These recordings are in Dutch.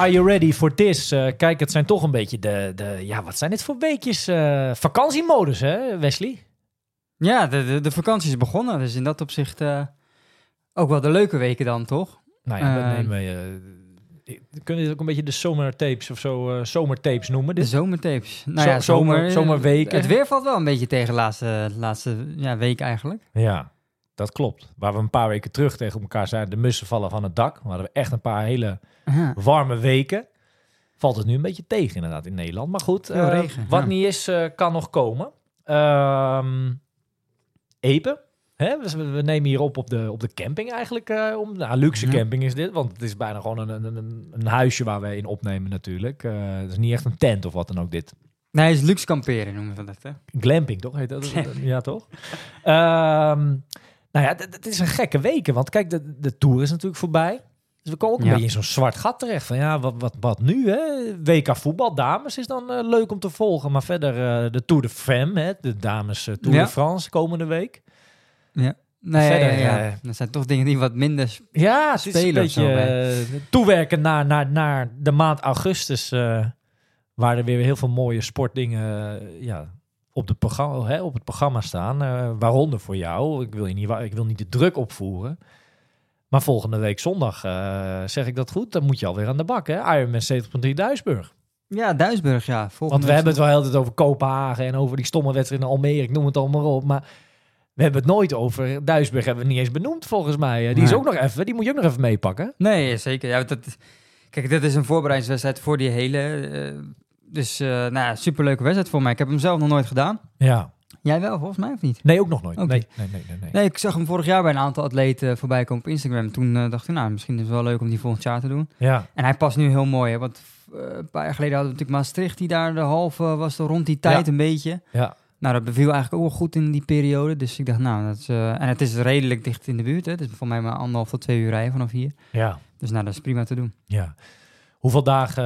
Are you ready for this? Eh, kijk, het zijn toch een beetje de, de... Ja, wat zijn dit voor weekjes? eh, vakantiemodus, hè, Wesley? Ja, de, de, de vakantie is begonnen. Dus in dat opzicht eh, ook wel de leuke weken dan, toch? Nou ja, eh, kunnen dit ook een beetje de zomertapes of zo, eh, zomertapes noemen? De Dit, zomertapes. Nou ja, zomer- zomer, zomerweken. Het weer valt wel een beetje tegen de laatste, laatste ja, week eigenlijk. ja, dat klopt. Waar we een paar weken terug tegen elkaar zeiden, de mussen vallen van het dak. We hadden we echt een paar hele warme weken. Valt het nu een beetje tegen inderdaad in Nederland. Maar goed, eh, regen, wat ja. niet is, eh, kan nog komen. Ehm Epen. Hè? We, we nemen hier op op de, op de camping eigenlijk. eh, om, nou, luxe Ja. camping is dit. Want het is bijna gewoon een, een, een, huisje waar we in opnemen natuurlijk. Het is niet echt een tent of wat dan ook dit. Nee, het is luxe kamperen noemen we dat, hè? Glamping, toch? Heet dat? ja, toch? Ehm, nou ja, het is een gekke weken. Want kijk, de, de Tour is natuurlijk voorbij. Dus we komen ook een Ja. beetje in zo'n zwart gat terecht. Van ja, wat, wat, wat nu? Hè? WK voetbal, dames, is dan eh, leuk om te volgen. Maar verder eh, de Tour de Femme, hè? de dames eh, Tour Ja. de France komende week. Ja. Nee, Verder, ja, ja. dat zijn toch dingen die wat minder... sp- Ja, het is een Spelen zo, beetje eh, toewerken naar, naar, naar de maand augustus. waar er weer heel veel mooie sportdingen ja, op, de programma, hè, op het programma staan. eh, waaronder voor jou. Ik wil, je niet, ik wil niet de druk opvoeren. Maar volgende week zondag, eh, zeg ik dat goed, dan moet je alweer aan de bak. Hè? Ironman 70.3 Duisburg. Ja, Duisburg, ja. Volgende Want we hebben het wel heel tijd over Kopenhagen en over die stomme wedstrijd in Almere. Ik noem het allemaal op. Maar we hebben het nooit over Duisburg. Hebben we niet eens benoemd volgens mij. Eh, Die is ook nog even. Die moet je ook nog even meepakken. Nee, zeker. Ja, dat, kijk, dit is een voorbereidingswedstrijd voor die hele... dus, eh nou ja, superleuke wedstrijd voor mij. Ik heb hem zelf nog nooit gedaan. Ja. Jij wel, volgens mij, of niet? Nee, ook nog nooit. Nee, nee, nee, nee. nee. Nee, ik zag hem vorig jaar bij een aantal atleten voorbij komen op Instagram. Toen eh, dacht ik, nou, misschien is het wel leuk om die volgend jaar te doen. Ja, En hij past nu heel mooi, hè, want eh, een paar jaar geleden hadden we natuurlijk Maastricht, die daar de halve was, er rond die tijd Ja. een beetje. ja, Nou, dat beviel eigenlijk ook wel goed in die periode. Dus ik dacht, nou, dat is, en het is redelijk dicht in de buurt. Hè. Het is voor mij maar anderhalf tot twee uur rijden vanaf hier. ja, Dus nou, dat is prima te doen. ja. Hoeveel dagen,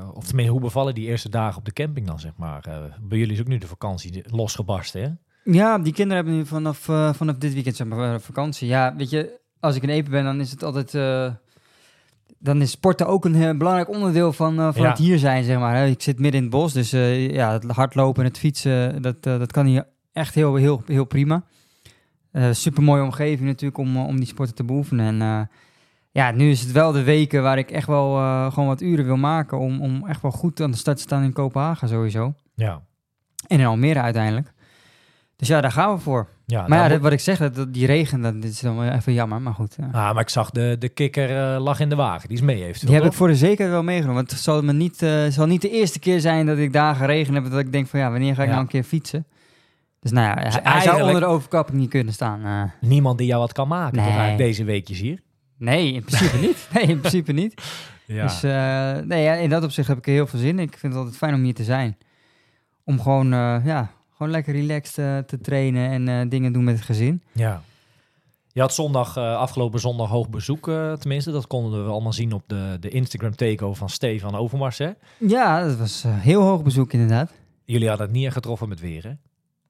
eh, of tenminste, hoe bevallen die eerste dagen op de camping dan, zeg maar? Eh, bij jullie is ook nu de vakantie losgebarsten, hè? Ja, die kinderen hebben nu vanaf, eh, vanaf dit weekend zeg maar, vakantie. Ja, weet je, als ik in Epen ben, dan is het altijd... dan is sporten ook een belangrijk onderdeel van, van Ja. het hier zijn, zeg maar. hè. Ik zit midden in het bos, dus ja, het hardlopen en het fietsen, dat, dat kan hier echt heel, heel, heel prima. super mooie omgeving natuurlijk om, om die sporten te beoefenen. En ja, nu is het wel de weken waar ik echt wel eh, gewoon wat uren wil maken om, om echt wel goed aan de start te staan in Kopenhagen sowieso. Ja. En in Almere uiteindelijk. Dus ja, daar gaan we voor. ja Maar daar ja, moet- dat, wat ik zeg, dat, die regen, dat, dit is dan wel even jammer, maar goed. ja. Ah, maar ik zag de, de kikker eh, lag in de wagen. Die is mee heeft. Die heb ik voor de zekerheid wel meegenomen. Want het zal, me niet, eh, zal niet de eerste keer zijn dat ik dagen regen heb... dat ik denk van ja, wanneer ga ik Ja. nou een keer fietsen? Dus nou ja, hij, hij zou onder de overkapping niet kunnen staan. Niemand die jou wat kan maken. Nee. deze weekjes hier. Nee, in principe niet. Nee, in principe niet. Ja. Dus eh, nee, ja, in dat opzicht heb ik er heel veel zin in. Ik vind het altijd fijn om hier te zijn. Om gewoon, eh, ja, gewoon lekker relaxed eh, te trainen en dingen doen met het gezin. ja. Je had zondag, afgelopen zondag hoog bezoek, tenminste. Dat konden we allemaal zien op de, de Instagram takeover van Stefan Overmars. Hè? Ja, dat was heel hoog bezoek inderdaad. Jullie hadden het niet getroffen met weer, hè?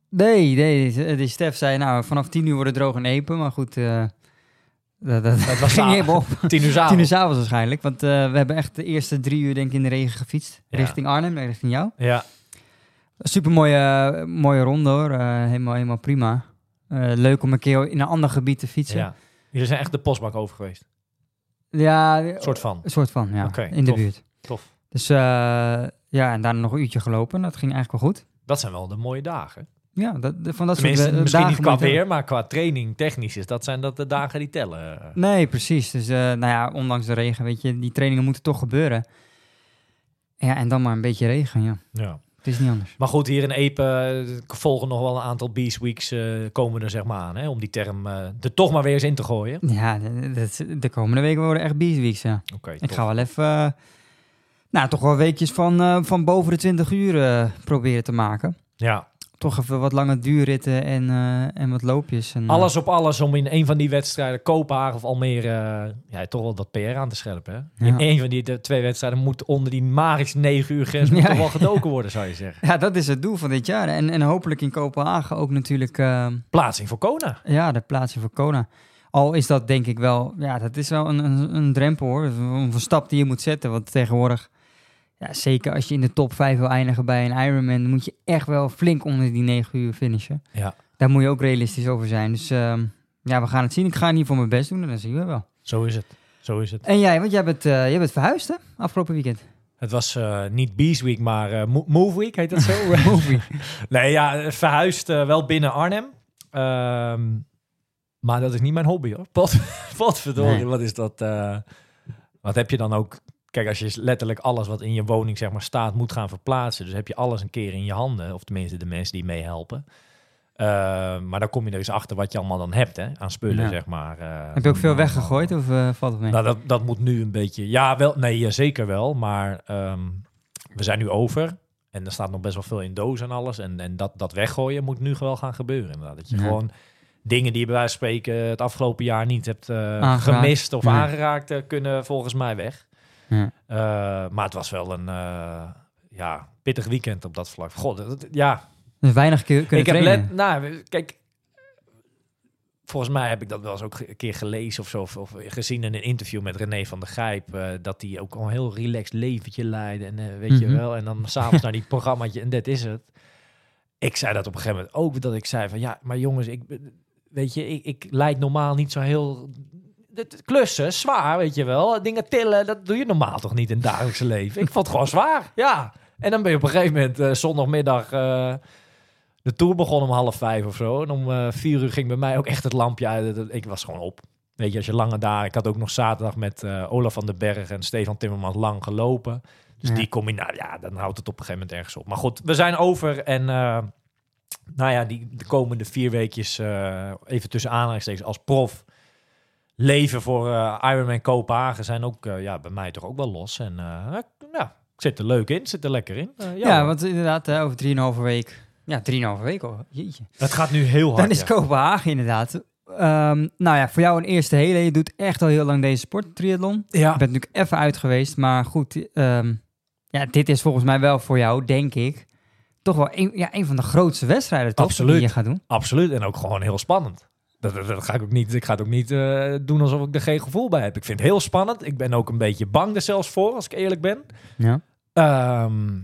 Nee, nee. Stef zei, nou, vanaf tien uur wordt het droog en epen. Maar goed, dat, was ging helemaal op. Tien uur Tien uur avonds. waarschijnlijk. Want eh, we hebben echt de eerste drie uur denk ik in de regen gefietst. Ja. Richting Arnhem, richting jou. Ja, Super mooie, mooie ronde hoor. Eh, helemaal, helemaal prima. Eh, leuk om een keer in een ander gebied te fietsen. ja. Jullie zijn echt de postbak over geweest. Ja, Een soort van. een soort van, ja. In de buurt. Tof. Dus ja, en daarna nog een uurtje gelopen. Dat ging eigenlijk wel goed. Dat zijn wel de mooie dagen. Ja, dat, de- van dat Tenminste, soort eh, misschien dagen niet qua weer, maar qua training technisch is dat zijn dat de dagen die tellen. Nee, precies. Dus eh, nou ja, ondanks de regen, weet je, die trainingen moeten toch gebeuren. Ja, en dan maar een beetje regen, ja. Ja. Het is niet anders. Maar goed, hier in Epe eh, volgen nog wel een aantal Beast Weeks komen er zeg maar aan. Hè, om die term er toch maar weer eens in te gooien. Ja, de, de, de komende weken worden echt Beast Weeks, ja. Oké, Ik ga wel even, nou, toch wel weekjes van, van boven de 20 uur proberen te maken. Ja, Toch even wat lange duurritten en, eh, en wat loopjes. En, eh, alles op alles om in een van die wedstrijden, Kopenhagen of Almere, eh, ja, toch wel dat PR aan te scherpen. Hè? In een van die de twee wedstrijden moet onder die magische 9 uur grens moet Ja. toch wel gedoken worden, zou je zeggen. Ja, dat is het doel van dit jaar. En, en hopelijk in Kopenhagen ook natuurlijk Plaatsing voor Kona. ja, de plaatsing voor Kona. Al is dat denk ik wel, ja, dat is wel een, een, een drempel hoor. Een stap die je moet zetten. Want tegenwoordig, ja, zeker als je in de top 5 wil eindigen bij een Ironman, dan moet je echt wel flink onder die 9 uur finishen. Ja, Daar moet je ook realistisch over zijn. Dus ehm, ja, we gaan het zien. Ik ga in ieder geval mijn best doen en dan zien we wel. zo is het. Zo is het. En jij, want jij bent, eh, jij bent verhuisd hè, afgelopen weekend. Het was eh, niet Beast Week, maar Mo- Move Week, heet dat zo? Movie. nee, ja, verhuisd wel binnen Arnhem. Ehm, maar dat is niet mijn hobby hoor. Pot, potverdorie, Nee. wat is dat? wat heb je dan ook? Kijk, als je letterlijk alles wat in je woning zeg maar staat moet gaan verplaatsen. Dus heb je alles een keer in je handen. Of tenminste de mensen die meehelpen. Eh, maar dan kom je er eens achter wat je allemaal dan hebt hè, aan spullen, Ja. zeg maar. eh. Heb je ook veel weggegooid of eh, valt het mee? Nou, dat, dat moet nu een beetje... Ja, wel, nee, zeker wel. Maar ehm, we zijn nu over. En er staat nog best wel veel in dozen en alles. En, en dat, dat weggooien moet nu wel gaan gebeuren. Inderdaad. Dat je Ja. gewoon dingen die je bij wijze van spreken het afgelopen jaar niet hebt gemist of aangeraakt, kunnen volgens mij weg. Ja. Eh, maar het was wel een eh, ja, pittig weekend op dat vlak. God, dat- ja, Dus weinig kun- kunnen ik heb let, nou, kijk, volgens mij heb ik dat wel eens ook een keer gelezen of zo, of, of gezien in een interview met René van der Gijp, eh, dat hij ook al een heel relaxed leventje leidde en weet je Mhm. wel, en dan s'avonds naar die programmaatje en dat is het. Ik zei dat op een gegeven moment ook, dat ik zei van ja, maar jongens, ik, weet je, ik, ik leid normaal niet zo heel... Klussen, zwaar, weet je wel. Dingen tillen, dat doe je normaal toch niet in het dagelijkse leven. Ik vond het gewoon zwaar, ja. En dan ben je op een gegeven moment eh, zondagmiddag... eh, de tour begon om half vijf of zo. En om eh, vier uur ging bij mij ook echt het lampje uit. Ik was gewoon op. Weet je, als je lange dagen... Ik had ook nog zaterdag met Olaf van den Berg en Stefan Timmermans lang gelopen. Dus Ja. die combinatie, ja, dan houdt het op een gegeven moment ergens op. Maar goed, we zijn over. En nou ja, die, de komende vier weekjes, even tussen aanhalingstekens, als prof... Leven voor eh, Ironman Kopenhagen zijn ook eh, ja, bij mij toch ook wel los. En eh, ja, ik zit er leuk in, zit er lekker in. Ja, want inderdaad, over drieënhalve week. Ja, drieënhalve week al. Jeetje. het gaat nu heel hard. Dan is ja. Kopenhagen inderdaad. Ehm, nou ja, voor jou een eerste hele. Je doet echt al heel lang deze sport, triathlon. Ja. Je bent natuurlijk even uit geweest, maar goed. ehm, ja, dit is volgens mij wel voor jou, denk ik, toch wel een, ja, een van de grootste wedstrijden toch, Absoluut. die je gaat doen. Absoluut. En ook gewoon heel spannend. Dat, dat, dat ga ik ook niet. Ik ga het ook niet eh, doen alsof ik er geen gevoel bij heb. Ik vind het heel spannend. Ik ben ook een beetje bang er zelfs voor, als ik eerlijk ben. Ja. Ehm,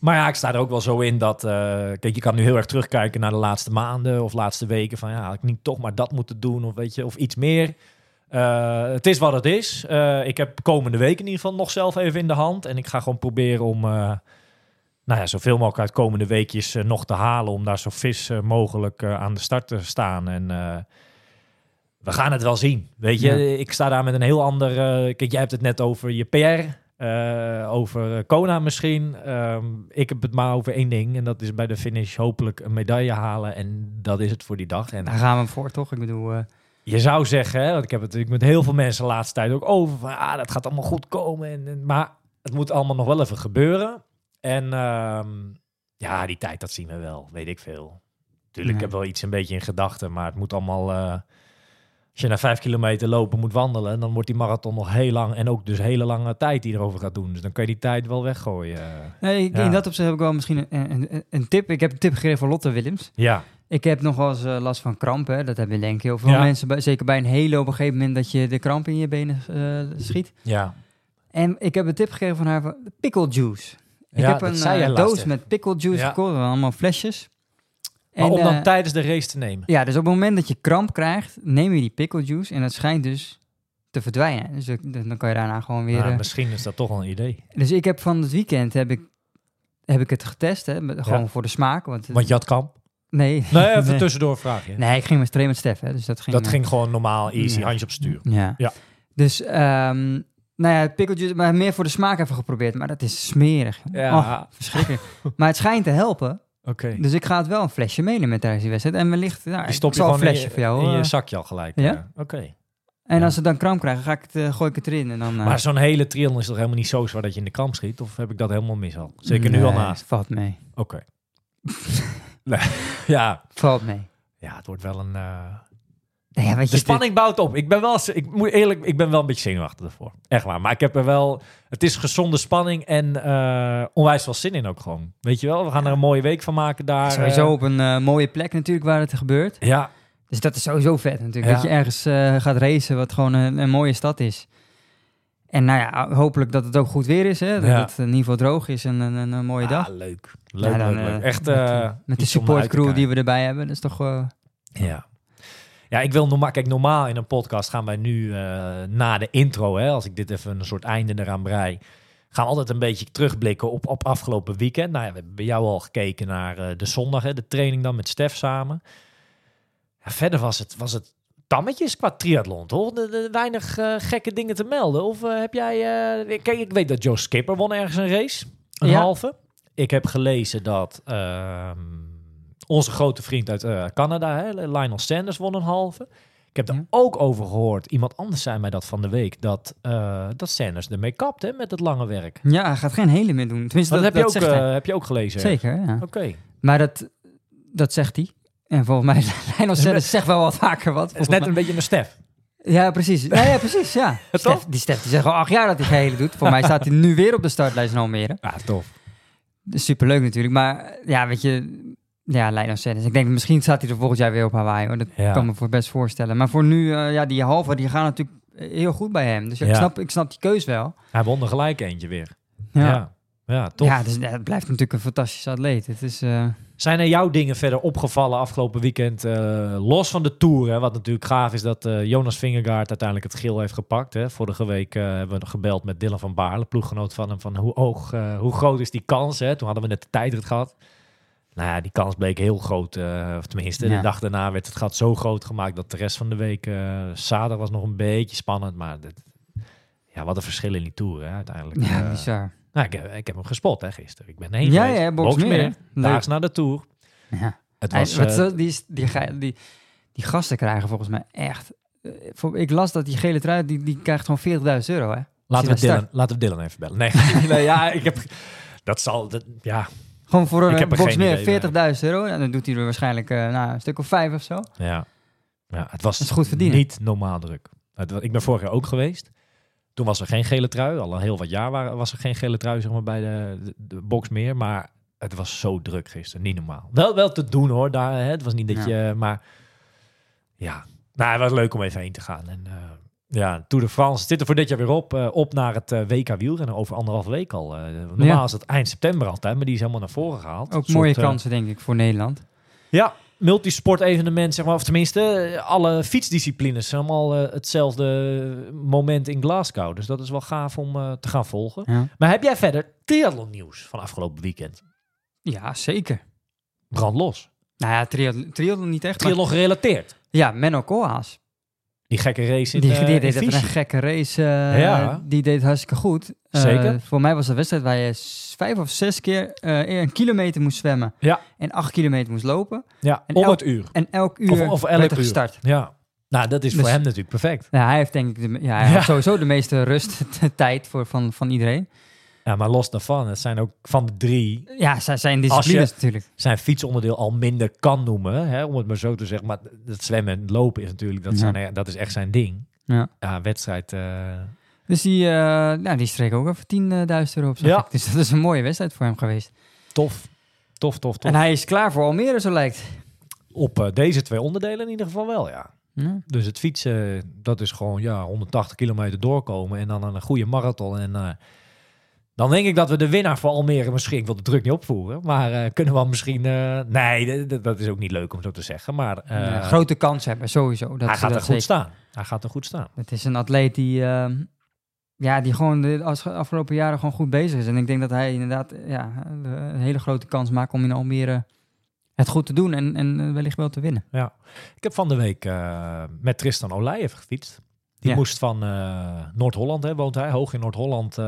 maar ja, ik sta er ook wel zo in dat. eh, kijk, je kan nu heel erg terugkijken naar de laatste maanden of laatste weken. Van ja, had ik niet toch maar dat moeten doen of weet je, of iets meer. Eh, het is wat het is. Ik heb komende week in ieder geval nog zelf even in de hand. En ik ga gewoon proberen om. Nou ja, zoveel mogelijk uit komende weekjes eh, nog te halen. Om daar zo vis eh, mogelijk eh, aan de start te staan. En we gaan het wel zien. Weet je, Ja. ik sta daar met een heel ander. kijk, jij hebt het net over je PR. over Kona misschien. Ehm, ik heb het maar over één ding. En dat is bij de finish hopelijk een medaille halen. En dat is het voor die dag. En Daar gaan we hem voor, toch? Ik bedoel, je zou zeggen, hè, want ik heb het natuurlijk met heel veel mensen de laatste tijd ook over. Van, ah, dat gaat allemaal goed komen. En, en- maar het moet allemaal nog wel even gebeuren. En ehm, ja, die tijd, dat zien we wel. Weet ik veel. Tuurlijk, ik heb wel iets een beetje in gedachten. Maar het moet allemaal... eh, als je na vijf kilometer lopen moet wandelen... dan wordt die marathon nog heel lang. En ook dus hele lange tijd die erover gaat doen. Dus dan kan je die tijd wel weggooien. nee, ik- Ja. in dat opzicht heb ik wel misschien een, een, een tip. Ik heb een tip gegeven van Lotte Willems. Ja, Ik heb nog wel eens eh, last van krampen. Dat hebben denk ik heel veel Ja. mensen. Bij, zeker bij een hele op een gegeven moment dat je de kramp in je benen eh, schiet. ja. En ik heb een tip gegeven van haar van pickle juice. Ik heb een eh, doos met pickle juice gekocht. Allemaal flesjes. Maar om dan eh, tijdens de race te nemen. ja, dus op het moment dat je kramp krijgt, neem je die pickle juice. En dat schijnt dus te verdwijnen. Dus dan kan je daarna gewoon weer... Nou, eh, misschien is dat toch wel een idee. dus ik heb van het weekend heb ik, heb ik het getest. Hè, met- gewoon voor de smaak. Want, Want je had kamp. nee, Nee, even nee. tussendoor vraag je. Nee, ik ging met trainen met Stef. Hè, dus dat ging, Dat ging gewoon normaal, easy, Ja. handje op stuur. Ja. Ja. Dus, ehm, nou ja, pikkeltjes, maar meer voor de smaak even geprobeerd. Maar dat is smerig. Ja. Oh, verschrikkelijk. maar het schijnt te helpen. Oké. Dus ik ga het wel een flesje meenemen tijdens die wedstrijd. En wellicht, nou, Die stop ik je zal gewoon een flesje je, voor jou. in je zakje al gelijk. Ja? Ja? Oké. En Ja. als ze dan kramp krijgen, ga ik het, eh, gooi ik het erin. En dan, eh, Maar zo'n hele triathlon is toch helemaal niet zo zwaar dat je in de kramp schiet? Of heb ik dat helemaal mis al? Zeker nu al naast. Valt mee. Oké. nee. Ja. Valt mee. ja, het wordt wel een... eh, Nou ja, De spanning bouwt op. Ik ben wel, ik moet eerlijk, ik ben wel een beetje zenuwachtig ervoor. Echt waar. Maar ik heb er wel, het is gezonde spanning en eh, onwijs veel zin in ook gewoon. Weet je wel, we gaan er een mooie week van maken daar. sowieso eh, op een eh, mooie plek natuurlijk waar het gebeurt. ja, Dus dat is sowieso vet natuurlijk. Ja. Dat je ergens gaat racen wat gewoon een, een mooie stad is. En nou ja, hopelijk dat het ook goed weer is. Hè? Dat Ja. het in ieder geval droog is en een, een, een mooie dag. Ah, leuk. Leuk, Ja, dan, leuk, leuk. Echt met, met de supportcrew die we erbij hebben. Dat is toch... Ja. Ja, ik wil normaal, kijk, normaal in een podcast gaan wij nu eh, na de intro, hè, als ik dit even een soort einde eraan brei, gaan we altijd een beetje terugblikken op, op afgelopen weekend. Nou ja, we hebben bij jou al gekeken naar eh, de zondag, hè, de training dan met Stef samen. Ja, verder was het, was het tammetjes qua triathlon, toch? De, de- weinig eh, gekke dingen te melden. Of heb jij... kijk, ik weet dat Joe Skipper won ergens een race, een Ja. halve. Ik heb gelezen dat ehm, onze grote vriend uit eh, Canada, hè, Lionel Sanders, won een halve. Ik heb er Ja. ook over gehoord, iemand anders zei mij dat van de week, dat, eh, dat Sanders ermee kapt hè, met het lange werk. ja, hij gaat geen hele meer doen. Tenminste, Dat, dat, heb, je ook, eh, heb je ook gelezen? Zeker, ja. Oké. Maar dat, dat zegt hij. En volgens mij, Lionel Sanders zegt wel wat vaker wat. Het is net een beetje een Stef. Ja, precies. Ja, ja precies, ja. Stef, die Stef die zegt al acht jaar dat hij geen hele doet. Voor mij staat hij nu weer op de startlijst in Almere. Ja, tof. Superleuk natuurlijk. Maar ja, weet je... Ja, Lionel Sanders. Ik denk, misschien staat hij er volgend jaar weer op Hawaii. Hoor. Dat Ja. kan me voor best voorstellen. Maar voor nu, eh, ja, die halve, die gaan natuurlijk heel goed bij hem. Dus ja, Ja. ik, snap, ik snap die keus wel. Hij won er gelijk eentje weer. Ja, Ja, ja tof. ja dus het blijft natuurlijk een fantastische atleet. Het is... eh, Zijn er jouw dingen verder opgevallen afgelopen weekend? eh, los van de Tour, hè, wat natuurlijk gaaf is dat eh, Jonas Vingegaard uiteindelijk het geel heeft gepakt. Hè. Vorige week eh, hebben we gebeld met Dylan van Baarle, ploeggenoot van hem, van hoe, hoog, eh, hoe groot is die kans? Hè? Toen hadden we net de tijdrit gehad. Nou ja, die kans bleek heel groot. eh, of tenminste, Ja. de dag daarna werd het gat zo groot gemaakt dat de rest van de week... eh zaterdag was nog een beetje spannend, maar... dit- ja, wat een verschil in die Tour hè, uiteindelijk. ja, Eh, bizar. nou, ik, heb, ik heb hem gespot hè, gisteren. Ik ben heen Ja, geweest. ja, Boxmeer. Daags na de Tour. Ja. Het Hij- was, wat die, die, die, die gasten krijgen volgens mij echt... ik las dat die gele trui, die, die krijgt gewoon 40.000 euro, hè? Laten we, Dylan, laten we Dylan even bellen. Nee, nee ja, ik heb... Dat zal... Dat, ja, Gewoon voor een box meer idee, 40.000 euro. En dan doet hij er waarschijnlijk eh, nou, een stuk of vijf of zo. ja. ja, het was goed verdienen. niet normaal druk. Ik ben vorig jaar ook geweest. Toen was er geen gele trui. Al een heel wat jaar waren, was er geen gele trui zeg maar, bij de, de, de box meer. Maar het was zo druk gisteren. Niet normaal. Wel, wel te doen hoor. Daar, hè. Het was niet dat je... Maar ja, nou, het was leuk om even heen te gaan. En eh, ja, Tour de France zit er voor dit jaar weer op. eh, op naar het eh, WK wielrennen over anderhalf week al. Eh, normaal Ja. is het eind september altijd, maar die is helemaal naar voren gehaald. Ook mooie eh, kansen, denk ik, voor Nederland. ja, multisport evenement, zeg maar. Of tenminste, alle fietsdisciplines zijn allemaal hetzelfde moment in Glasgow. Dus dat is wel gaaf om te gaan volgen. Ja, Maar heb jij verder triathlon nieuws van afgelopen weekend? ja zeker. Brand los. Nou ja, triathlon, triathlon niet echt. Maar, Triathlon gerelateerd. ja, Menno Koolhaas. Die gekke race in, Die, eh, die in deed Vichy. een gekke race. eh, Ja. Die deed hartstikke goed. Eh, Zeker. voor mij was de wedstrijd waar je vijf of zes keer een kilometer moest zwemmen. Ja. En acht kilometer moest lopen. Ja, En om elk- het uur. En elk uur Of, of elk werd er uur. gestart. Ja. Nou, dat is voor Dus- hem natuurlijk perfect. Ja, hij heeft denk ik de, ja, hij Ja. had sowieso de meeste rusttijd voor, van, van iedereen. Ja, maar los daarvan, het zijn ook van de drie Ja, zij zijn disciplines natuurlijk. zijn fietsonderdeel al minder kan noemen, hè, om het maar zo te zeggen. Maar het zwemmen en lopen is natuurlijk, dat, Ja. zijn, dat is echt zijn ding. Ja. Ja, wedstrijd. eh, Dus die, eh nou, die streek ook even 10.000 euro op. Ja. ik. Dus dat is een mooie wedstrijd voor hem geweest. tof. Tof, tof, tof. En hij is klaar voor Almere, zo lijkt. Op eh, deze twee onderdelen in ieder geval wel, ja. Ja. Dus het fietsen, dat is gewoon ja, 180 kilometer doorkomen en dan een goede marathon. En eh, dan denk ik dat we de winnaar voor Almere misschien, ik wil de druk niet opvoeren, maar eh, kunnen we misschien... eh, nee, dat is ook niet leuk om zo te zeggen, maar Ja, grote kans hebben, sowieso. Dat, hij gaat dat er goed staan. Hij gaat er goed staan. Het is een atleet die, ehm, ja, die gewoon de als- afgelopen jaren gewoon goed bezig is. En ik denk dat hij inderdaad ja, een hele grote kans maakt om in Almere het goed te doen en, en wellicht wel te winnen. Ik heb van de week met Tristan Olij even gefietst. Die Ja. moest van Noord-Holland, woont hij, hoog in Noord-Holland.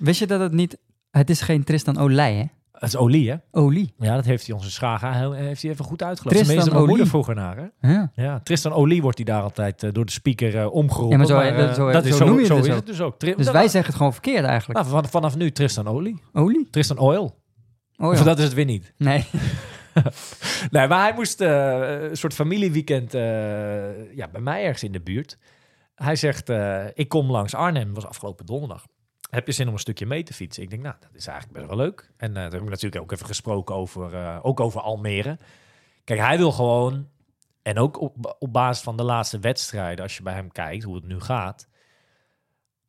Wist je dat het niet... Het is geen Tristan Olij, hè? het is Olie, hè? Olie. Ja, dat heeft hij onze schaga heeft hij even goed uitgelegd. Tristan Tenminste, mijn moeder Olie. vroeger naar, hè? Ja. Ja, Tristan Olie wordt hij daar altijd eh, door de speaker eh, omgeroepen. Ja, maar zo- eh, dat- zo- dat is zo noem je het dus is het dus ook. Tri- Dus dat- wij zeggen het gewoon verkeerd eigenlijk. nou, van- vanaf nu Tristan Olie. Olie? Tristan Oil. Oh Of dat is het weer niet. Nee. Nee, maar hij moest een soort familieweekend ja, bij mij ergens in de buurt. Hij zegt, ik kom langs Arnhem, was afgelopen donderdag. Heb je zin om een stukje mee te fietsen? Ik denk, nou, dat is eigenlijk best wel leuk. En uh, daar heb ik natuurlijk ook even gesproken over, uh, ook over Almere. Kijk, hij wil gewoon, en ook op, op basis van de laatste wedstrijden, als je bij hem kijkt hoe het nu gaat.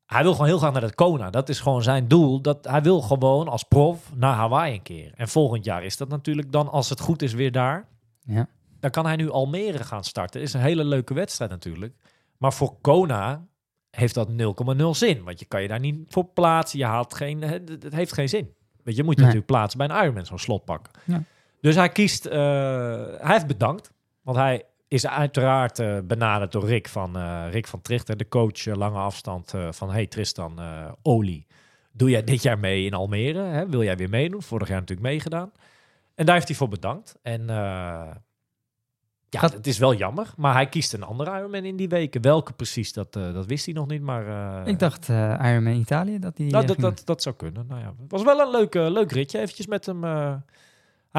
Hij wil gewoon heel graag naar het Kona. Dat is gewoon zijn doel. Dat, hij wil gewoon als prof naar Hawaii een keer. En volgend jaar is dat natuurlijk dan, als het goed is, weer daar. Ja. Dan kan hij nu Almere gaan starten. is een hele leuke wedstrijd natuurlijk. Maar voor Kona heeft dat 0,0 zin. Want je kan je daar niet voor plaatsen. Je haalt geen... Het heeft geen zin. Weet je, moet je Nee. natuurlijk plaatsen bij een Ironman, zo'n slot pakken. Ja. Dus hij kiest... eh, hij heeft bedankt. Want hij is uiteraard eh, benaderd door Rick van, eh, Rick van Trichter, de coach lange afstand van... Hey Tristan, Oli, doe jij dit jaar mee in Almere? Hè? Wil jij weer meedoen? Vorig jaar natuurlijk meegedaan. En daar heeft hij voor bedankt. En ja, Gaat- het is wel jammer. Maar hij kiest een andere Ironman in die weken. Welke precies, dat, eh, dat wist hij nog niet. Maar eh, Ik dacht eh Ironman Italië, dat die... nou, dat, dat, dat zou kunnen. Nou ja, het was wel een leuk, leuk ritje eventjes met hem. hij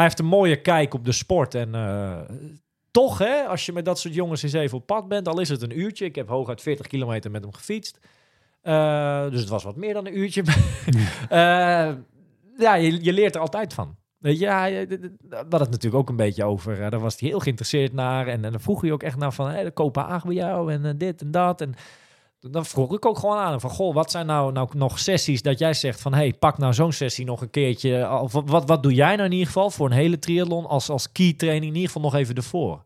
heeft een mooie kijk op de sport. En toch, hè, als je met dat soort jongens eens even op pad bent, al is het een uurtje. Ik heb hooguit 40 kilometer met hem gefietst. Dus het was wat meer dan een uurtje. Ja, je, je leert er altijd van. Eh, we hadden het natuurlijk ook een beetje over. daar was hij heel geïnteresseerd naar. En, en dan vroeg hij ook echt naar van, hé, de Kopenhagen bij jou en eh, dit en dat. En dan vroeg ik ook gewoon aan van, goh, wat zijn nou, nou nog sessies dat jij zegt van, hey, pak nou zo'n sessie nog een keertje. Of wat, wat, wat doe jij nou in ieder geval voor een hele triathlon als, als key training in ieder geval nog even ervoor?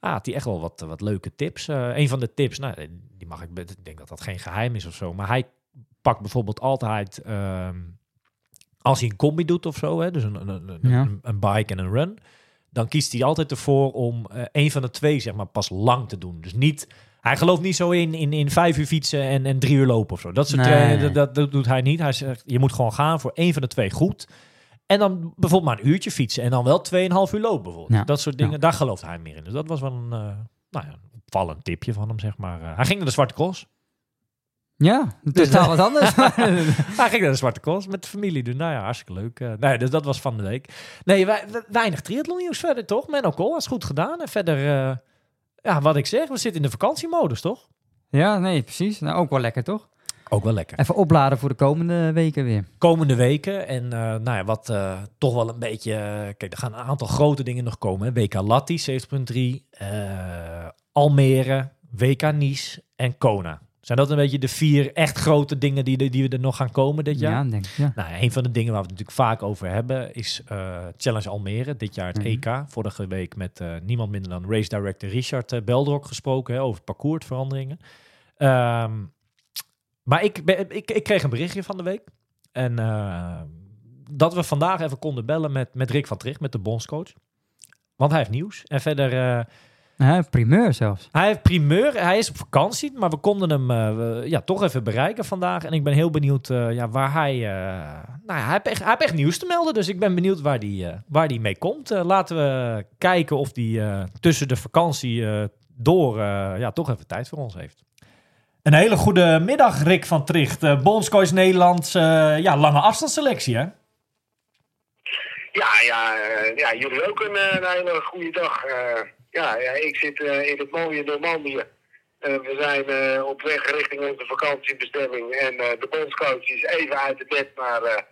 Ah, had hij echt wel wat, wat leuke tips. Eh een van de tips, nou, die mag ik, ik denk dat dat geen geheim is of zo, maar hij pakt bijvoorbeeld altijd, ehm, als hij een combi doet of zo, hè, dus een, een, een, Ja. een, een bike en een run, dan kiest hij altijd ervoor om eh een van de twee, zeg maar, pas lang te doen. Dus niet, hij gelooft niet zo in, in, in vijf uur fietsen en, en drie uur lopen of zo. Dat soort Nee, nee. dat, dat, doet hij niet. Hij zegt, je moet gewoon gaan voor één van de twee goed. En dan bijvoorbeeld maar een uurtje fietsen en dan wel 2,5 uur lopen bijvoorbeeld. Ja. Dat soort dingen, Ja. daar gelooft hij meer in. Dus dat was wel een, eh nou ja, opvallend tipje van hem, zeg maar. Eh, hij ging naar de Zwarte Cross. Ja, totaal wat anders. Hij ging naar de Zwarte Cross met de familie. Dus nou ja, hartstikke leuk. Nee, dus dat was van de week. Nee, wij, we- weinig triathlon nieuws verder, toch? Menno Kool is goed gedaan. En verder, eh, ja, wat ik zeg, we zitten in de vakantiemodus, toch? ja, nee, precies. Nou, ook wel lekker, toch? Ook wel lekker. Even opladen voor de komende weken weer. komende weken. En eh, nou ja, wat toch wel een beetje... kijk, er gaan een aantal grote dingen nog komen. Hè. WK Latti, 70.3. eh, Almere, WK Nice en Kona. Zijn dat een beetje de vier echt grote dingen die, die er nog gaan komen dit jaar? Ja, denk ik. Ja. Nou, een van de dingen waar we het natuurlijk vaak over hebben is eh, Challenge Almere. Dit jaar het Mhm. EK. Vorige week met eh, niemand minder dan race director Richard eh, Beldrok gesproken hè, over parcoursveranderingen. Ehm, maar ik, ben, ik, ik kreeg een berichtje van de week. En dat we vandaag even konden bellen met, met Rick van Tricht, met de bondscoach. Want hij heeft nieuws. En verder, eh, Ja, primeur zelfs. hij heeft primeur. Hij is op vakantie, maar we konden hem eh, we- ja, toch even bereiken vandaag. En ik ben heel benieuwd ja, ja, waar hij... eh, nou ja, hij heeft, echt, hij heeft echt nieuws te melden. Dus ik ben benieuwd waar die, eh, waar die mee komt. Eh, laten we kijken of die eh, tussen de vakantie eh, door eh, ja, toch even tijd voor ons heeft. Een hele goede middag, Rick van Tricht. Uh, Bondscoach Nederlands eh, ja, lange afstandsselectie, hè? Ja, ja, eh, ja jullie ook een, eh, een hele goede dag. Ja, ja, ik zit eh, in het mooie Normandië. Eh, we zijn eh, op weg richting onze vakantiebestemming. En de bondscoach is even uit het bed. Maar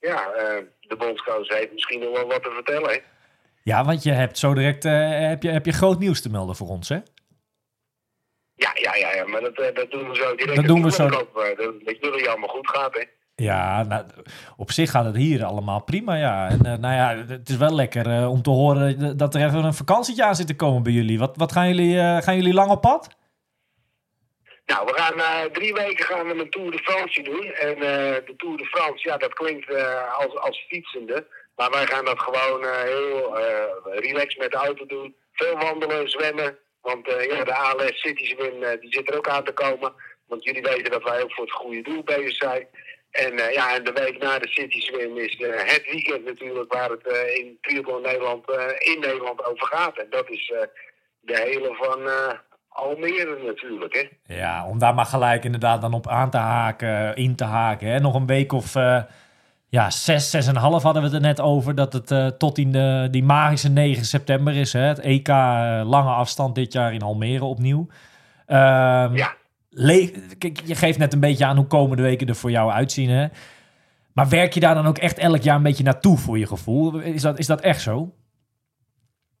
ja, de bondscoach heeft misschien nog wel wat te vertellen. hè. Ja, want je hebt zo direct heb je, heb je groot nieuws te melden voor ons, hè? Ja, ja, ja, ja, maar dat, dat doen we zo direct. Dat doen we zo. dat met jullie allemaal goed gaat, hè. Ja, nou, op zich gaat het hier allemaal prima, ja. En eh, nou ja, het is wel lekker eh, om te horen dat er even een vakantietje aan zit te komen bij jullie. Wat, wat gaan, jullie, eh, gaan jullie lang op pad? Nou, we gaan drie weken gaan we een Tour de France doen. En eh, de Tour de France, ja, dat klinkt eh, als, als fietsende. Maar wij gaan dat gewoon eh, heel eh relaxed met de auto doen. Veel wandelen, zwemmen, Want eh, ja, de ALS Cities Win eh, die zit er ook aan te komen. Want jullie weten dat wij ook voor het goede doel bezig zijn. En eh, ja, en de week na de Cities Win is eh, het weekend natuurlijk waar het eh, in Triathlon Nederland, in Nederland over gaat. En dat is de hele van Almere natuurlijk, hè. Ja, om daar maar gelijk inderdaad dan op aan te haken, in te haken. Hè. Nog een week of ja, zes, zes en een half hadden we het er net over. Dat het tot in de, die magische 9 september is. Hè. Het EK lange afstand dit jaar in Almere opnieuw. Ehm, Ja. Je geeft net een beetje aan hoe komende weken er voor jou uitzien. Hè. Maar werk je daar dan ook echt elk jaar een beetje naartoe voor je gevoel? Is dat, is dat echt zo?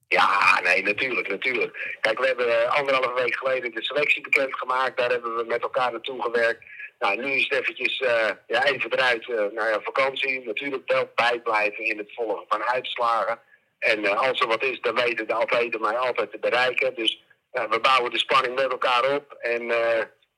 Ja, nee, natuurlijk, natuurlijk. Kijk, we hebben eh, anderhalve week geleden de selectie bekendgemaakt. Daar hebben we met elkaar naartoe gewerkt. Nou, nu is het eventjes eh, ja, even eruit. eh nou ja, vakantie. Natuurlijk wel bijblijven in het volgen van uitslagen. En eh, als er wat is, dan weten de atleten mij altijd te bereiken. Dus we bouwen de spanning met elkaar op. En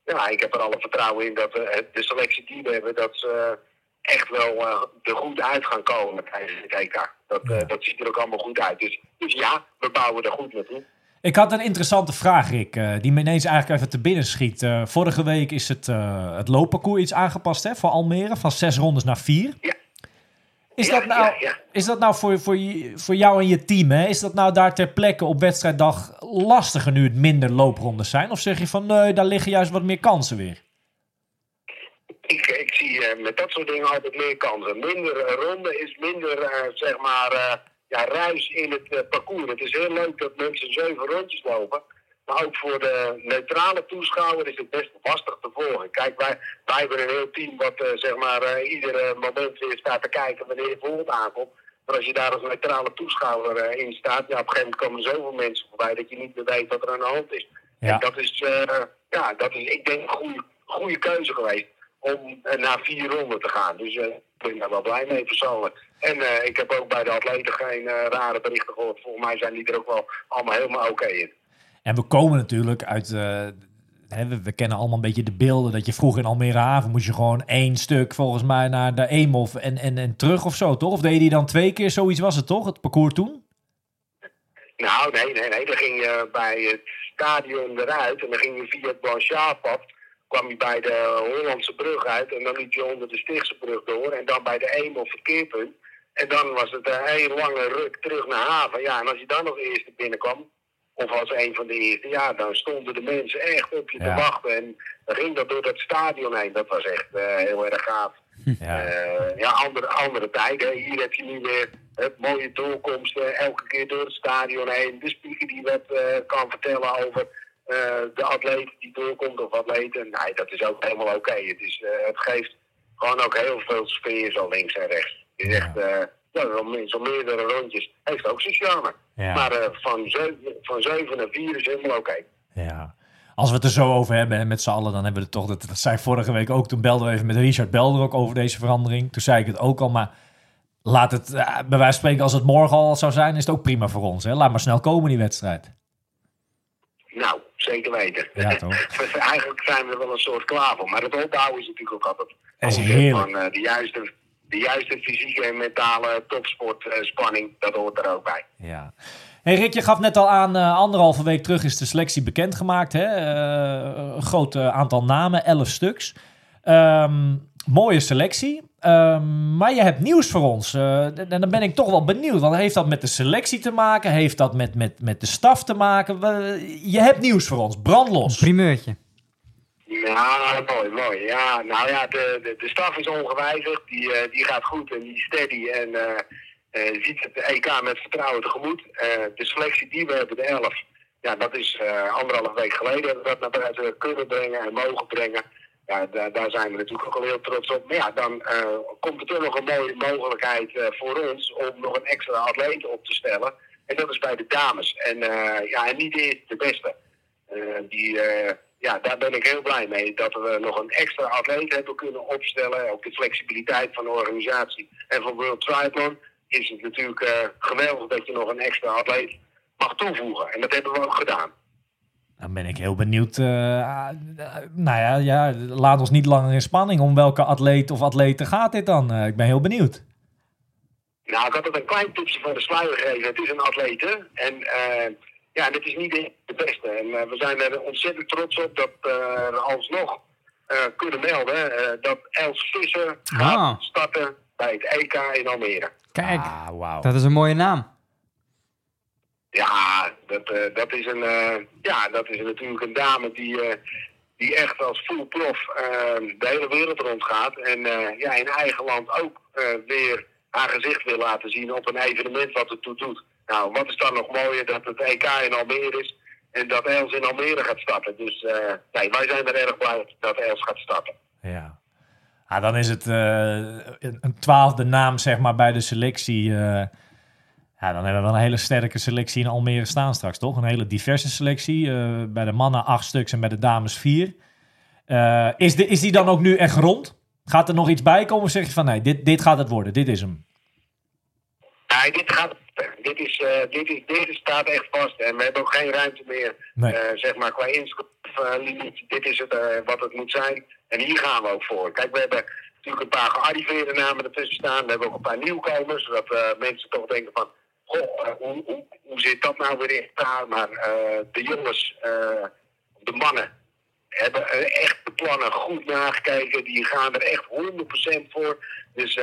ja, ik heb er alle vertrouwen in dat eh, de selectie die we hebben, dat ze echt wel eh, er goed uit gaan komen tijdens het EK. Dat, eh, dat ziet er ook allemaal goed uit. Dus, dus ja, we bouwen er goed naartoe. Ik had een interessante vraag, Rick, eh, die me ineens eigenlijk even te binnen schiet. Eh, vorige week is het, eh, het loopparcours iets aangepast hè, voor Almere, van zes rondes naar vier. Ja. Is, Ja, dat nou, ja, ja. is dat nou voor, voor, voor jou en je team, hè? is dat nou daar ter plekke op wedstrijddag lastiger nu het minder looprondes zijn? Of zeg je van nee, daar liggen juist wat meer kansen weer? Ik, ik zie eh, met dat soort dingen altijd meer kansen. Minder eh, ronde is minder, eh, zeg maar, ja, ruis in het parcours. Het is heel leuk dat mensen zeven rondjes lopen. Maar ook voor de neutrale toeschouwer is het best lastig te volgen. Kijk, wij, wij hebben een heel team wat eh, zeg maar iedere moment weer staat te kijken wanneer je volgend aankomt. Maar als je daar als neutrale toeschouwer eh, in staat, ja, op een gegeven moment komen er zoveel mensen voorbij dat je niet meer weet wat er aan de hand is. Ja. En dat is, ja, dat is, ik denk, een goede, goede keuze geweest om naar vier ronden te gaan. Dus eh, ik ben daar wel blij mee persoonlijk. En ik heb ook bij de atleten geen rare berichten gehoord. Volgens mij zijn die er ook wel allemaal helemaal oké in. En we komen natuurlijk uit. eh, hè, we, kennen allemaal een beetje de beelden dat je vroeger in Almere Haven moest je gewoon één stuk volgens mij naar de Eemhof en, en, en terug of zo, toch? Of deed je die dan twee keer? Zoiets was het toch? Het parcours toen? Nou, nee, nee, nee. Dan ging je bij het stadion eruit en dan ging je via het Blanchardpad. kwam je bij de Hollandse brug uit en dan liep je onder de Stichtse brug door. En dan bij de Eemel verkeerpunt. En dan was het een hele lange ruk terug naar haven. Ja, en als je dan nog eerste binnenkwam, of als een van de eerste, ja, dan stonden de mensen echt op je Ja. te wachten. En dan ging dat door dat stadion heen. Dat was echt eh, heel erg gaaf. Ja. Eh, ja, andere, andere tijden. Hier heb je nu weer eh, mooie doorkomsten. Elke keer door het stadion heen. De speaker die wat eh, kan vertellen over de atleet die doorkomt of atleten. Nee, dat is ook helemaal oké. Het, is, het geeft gewoon ook heel veel sfeer zo links en rechts. Het is echt, ja, zo me- zo meerdere rondjes. Heeft ook zijn charme. Ja. Maar eh, van, zeven, van zeven naar vier is helemaal oké. Ja. Als we het er zo over hebben hè, met z'n allen, dan hebben we het toch. Dat, dat zei vorige week ook. Toen belden we even met Richard Belder ook over deze verandering. Toen zei ik het ook al. Maar laat het, eh, bij wijze van spreken, als het morgen al zou zijn, is het ook prima voor ons. Hè? Laat maar snel komen, die wedstrijd. Nou, zeker weten. Ja, toch? Eigenlijk zijn we er wel een soort klaar voor. Maar het opbouwen is natuurlijk ook altijd Dat is heerlijk. van eh, de, juiste, de juiste fysieke en mentale topsportspanning. dat hoort er ook bij. Ja. Hey Rick, je gaf net al aan, eh, anderhalve week terug is de selectie bekendgemaakt. Hè? Eh, een groot eh, aantal namen, elf stuks. Ehm, mooie selectie. Ehm, maar je hebt nieuws voor ons. Eh, en dan ben ik toch wel benieuwd. Want heeft dat met de selectie te maken? Heeft dat met, met, met de staf te maken? We- je hebt nieuws voor ons. Brandlos. Primeurtje. Ja, mooi, mooi. Ja, nou ja, de, de, de staf is ongewijzigd. Die, eh, die gaat goed en die steady. En eh, eh, ziet het EK met vertrouwen tegemoet. De selectie die we hebben, de 11, ja, dat is anderhalf week geleden hebben we dat naar buiten kunnen brengen en mogen brengen. Ja, daar, zijn we natuurlijk ook al heel trots op. Maar ja, dan komt er toch nog een mooie mogelijkheid voor ons om nog een extra atleet op te stellen. En dat is bij de dames. En, ja, en niet de de beste. Die, ja, daar ben ik heel blij mee. Dat we nog een extra atleet hebben kunnen opstellen. Ook de flexibiliteit van de organisatie. En voor World Triathlon is het natuurlijk eh, geweldig dat je nog een extra atleet mag toevoegen. En dat hebben we ook gedaan. Dan ben ik heel benieuwd. eh, nou ja, ja, laat ons niet langer in spanning. Om welke atleet of atleten gaat dit dan? Eh, ik ben heel benieuwd. Nou, ik had het een klein tipje van de sluier gegeven. Het is een atlete. En ja, dit is niet de, beste. En eh, we zijn er ontzettend trots op dat eh, we alsnog eh, kunnen melden eh, dat Els Visser gaat Ah. starten bij het EK in Almere. Kijk, Ah, wauw. dat is een mooie naam. Ja, dat, dat, is een, eh, ja, dat is natuurlijk een dame die, eh, die echt als full prof de hele wereld rondgaat. En eh, ja, in eigen land ook eh, weer haar gezicht wil laten zien op een evenement wat het toe doet. Nou, wat is dan nog mooier dat het EK in Almere is en dat Els in Almere gaat starten. Dus eh, nee, wij zijn er erg blij dat Els gaat starten. Ja. Ah, dan is het eh, een, twaalfde naam, zeg maar, bij de selectie. eh. ja, dan hebben we wel een hele sterke selectie in Almere staan straks, toch? Een hele diverse selectie. bij de mannen acht stuks en bij de dames vier. Is, de, is die dan ook nu echt rond? Gaat er nog iets bij komen of zeg je van nee, dit, dit gaat het worden, dit is hem? Nee, dit gaat. Dit, is, eh, dit, is, dit is, staat echt vast. En we hebben ook geen ruimte meer, Nee. eh, zeg maar, qua inschrijflimiet. Dit is het, eh, wat het moet zijn. En hier gaan we ook voor. Kijk, we hebben natuurlijk een paar gearriveerde namen ertussen staan. We hebben ook een paar nieuwkomers. Zodat mensen toch denken van... Goh, hoe, hoe, hoe zit dat nou weer in elkaar? Maar de jongens, de mannen, hebben echt de plannen goed nagekeken. Die gaan er echt 100% voor. Dus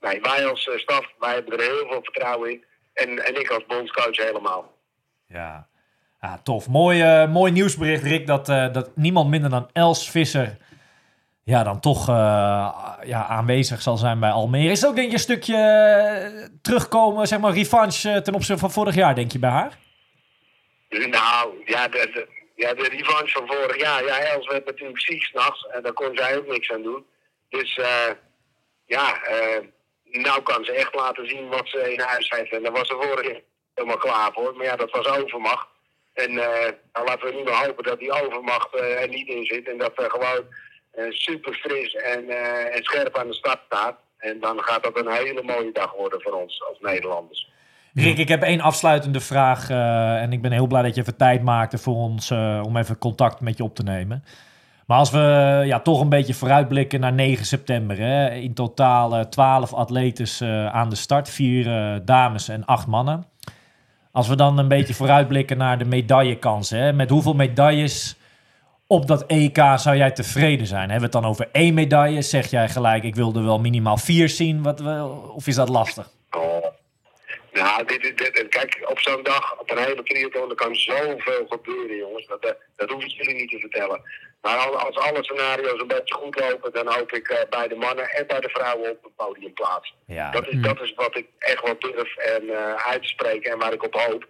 nee, wij als staf, wij hebben er heel veel vertrouwen in. En, en ik als bondscoach helemaal. Ja, tof. Mooi, eh, mooi nieuwsbericht, Rick, dat, eh, dat niemand minder dan Els Visser ja, dan toch eh, ja, aanwezig zal zijn bij Almere. Is het ook denk je een stukje terugkomen, zeg maar revanche ten opzichte van vorig jaar, denk je bij haar? Nou, ja, de, de, ja, de revanche van vorig jaar. Ja, Els werd natuurlijk ziek s'nachts. En daar kon zij ook niks aan doen. Dus ja, eh, nou kan ze echt laten zien wat ze in huis heeft. En daar was ze vorig jaar helemaal klaar voor. Maar ja, dat was overmacht. En nou, laten we nu maar hopen dat die overmacht eh, er niet in zit. En dat we gewoon eh, super fris en, en scherp aan de start staat. En dan gaat dat een hele mooie dag worden voor ons als Nederlanders. Rick, ik heb één afsluitende vraag. en ik ben heel blij dat je even tijd maakte voor ons om even contact met je op te nemen. Maar als we eh, ja, toch een beetje vooruitblikken naar 9 september. Hè, in totaal eh, 12 atletes eh, aan de start. Vier eh, dames en acht mannen. Als we dan een beetje vooruitblikken naar de medaillekansen. Hè, met hoeveel medailles op dat EK zou jij tevreden zijn? Hebben we het dan over één medaille? Zeg jij gelijk, ik wilde wel minimaal vier zien? Wat, of is dat lastig? Nou, dit, dit, kijk, op zo'n dag, op een hele triathlon, er kan zoveel gebeuren, jongens. Dat, dat hoef ik jullie niet te vertellen. Maar als, alle scenario's een beetje goed lopen, dan hoop ik eh, bij de mannen en bij de vrouwen op het podium plaats. Ja, Dat is, dat is wat ik echt wel durf en, eh, uit te spreken en waar ik op hoop.